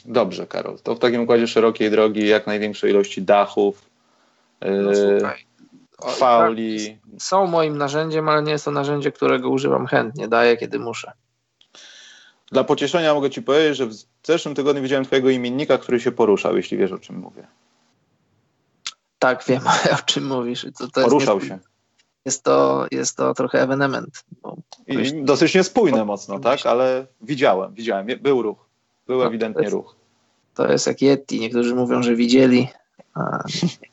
Dobrze, Karol. To w takim układzie szerokiej drogi, jak największej ilości dachów, no, fauli. Tak, są moim narzędziem, ale nie jest to narzędzie, którego używam chętnie. Daję, kiedy muszę. Dla pocieszenia mogę ci powiedzieć, że w zeszłym tygodniu widziałem twojego imiennika, który się poruszał, jeśli wiesz o czym mówię. Tak, wiem o czym mówisz. To, to Poruszał jest, się. Jest to, jest to trochę ewenement. I dosyć niespójne mocno, tak? Ale widziałem, widziałem. Był ruch. Był no, ewidentnie jest, ruch. To jest jak Yeti. Niektórzy mówią, że widzieli, a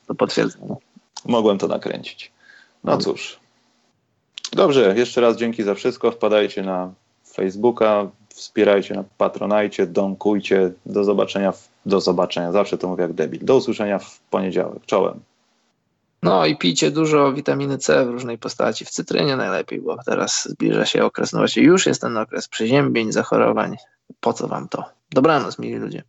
to potwierdzone. Mogłem to nakręcić. No cóż. Dobrze, jeszcze raz dzięki za wszystko. Wpadajcie na Facebooka, wspierajcie na Patronajcie, donkujcie. Do zobaczenia, w, do zobaczenia, zawsze to mówię jak debil. Do usłyszenia w poniedziałek. Czołem. No i pijcie dużo witaminy C w różnej postaci. W cytrynie najlepiej, bo teraz zbliża się okres, no właśnie już jest ten okres przeziębień, zachorowań. Po co wam to? Dobranoc, mili ludzie.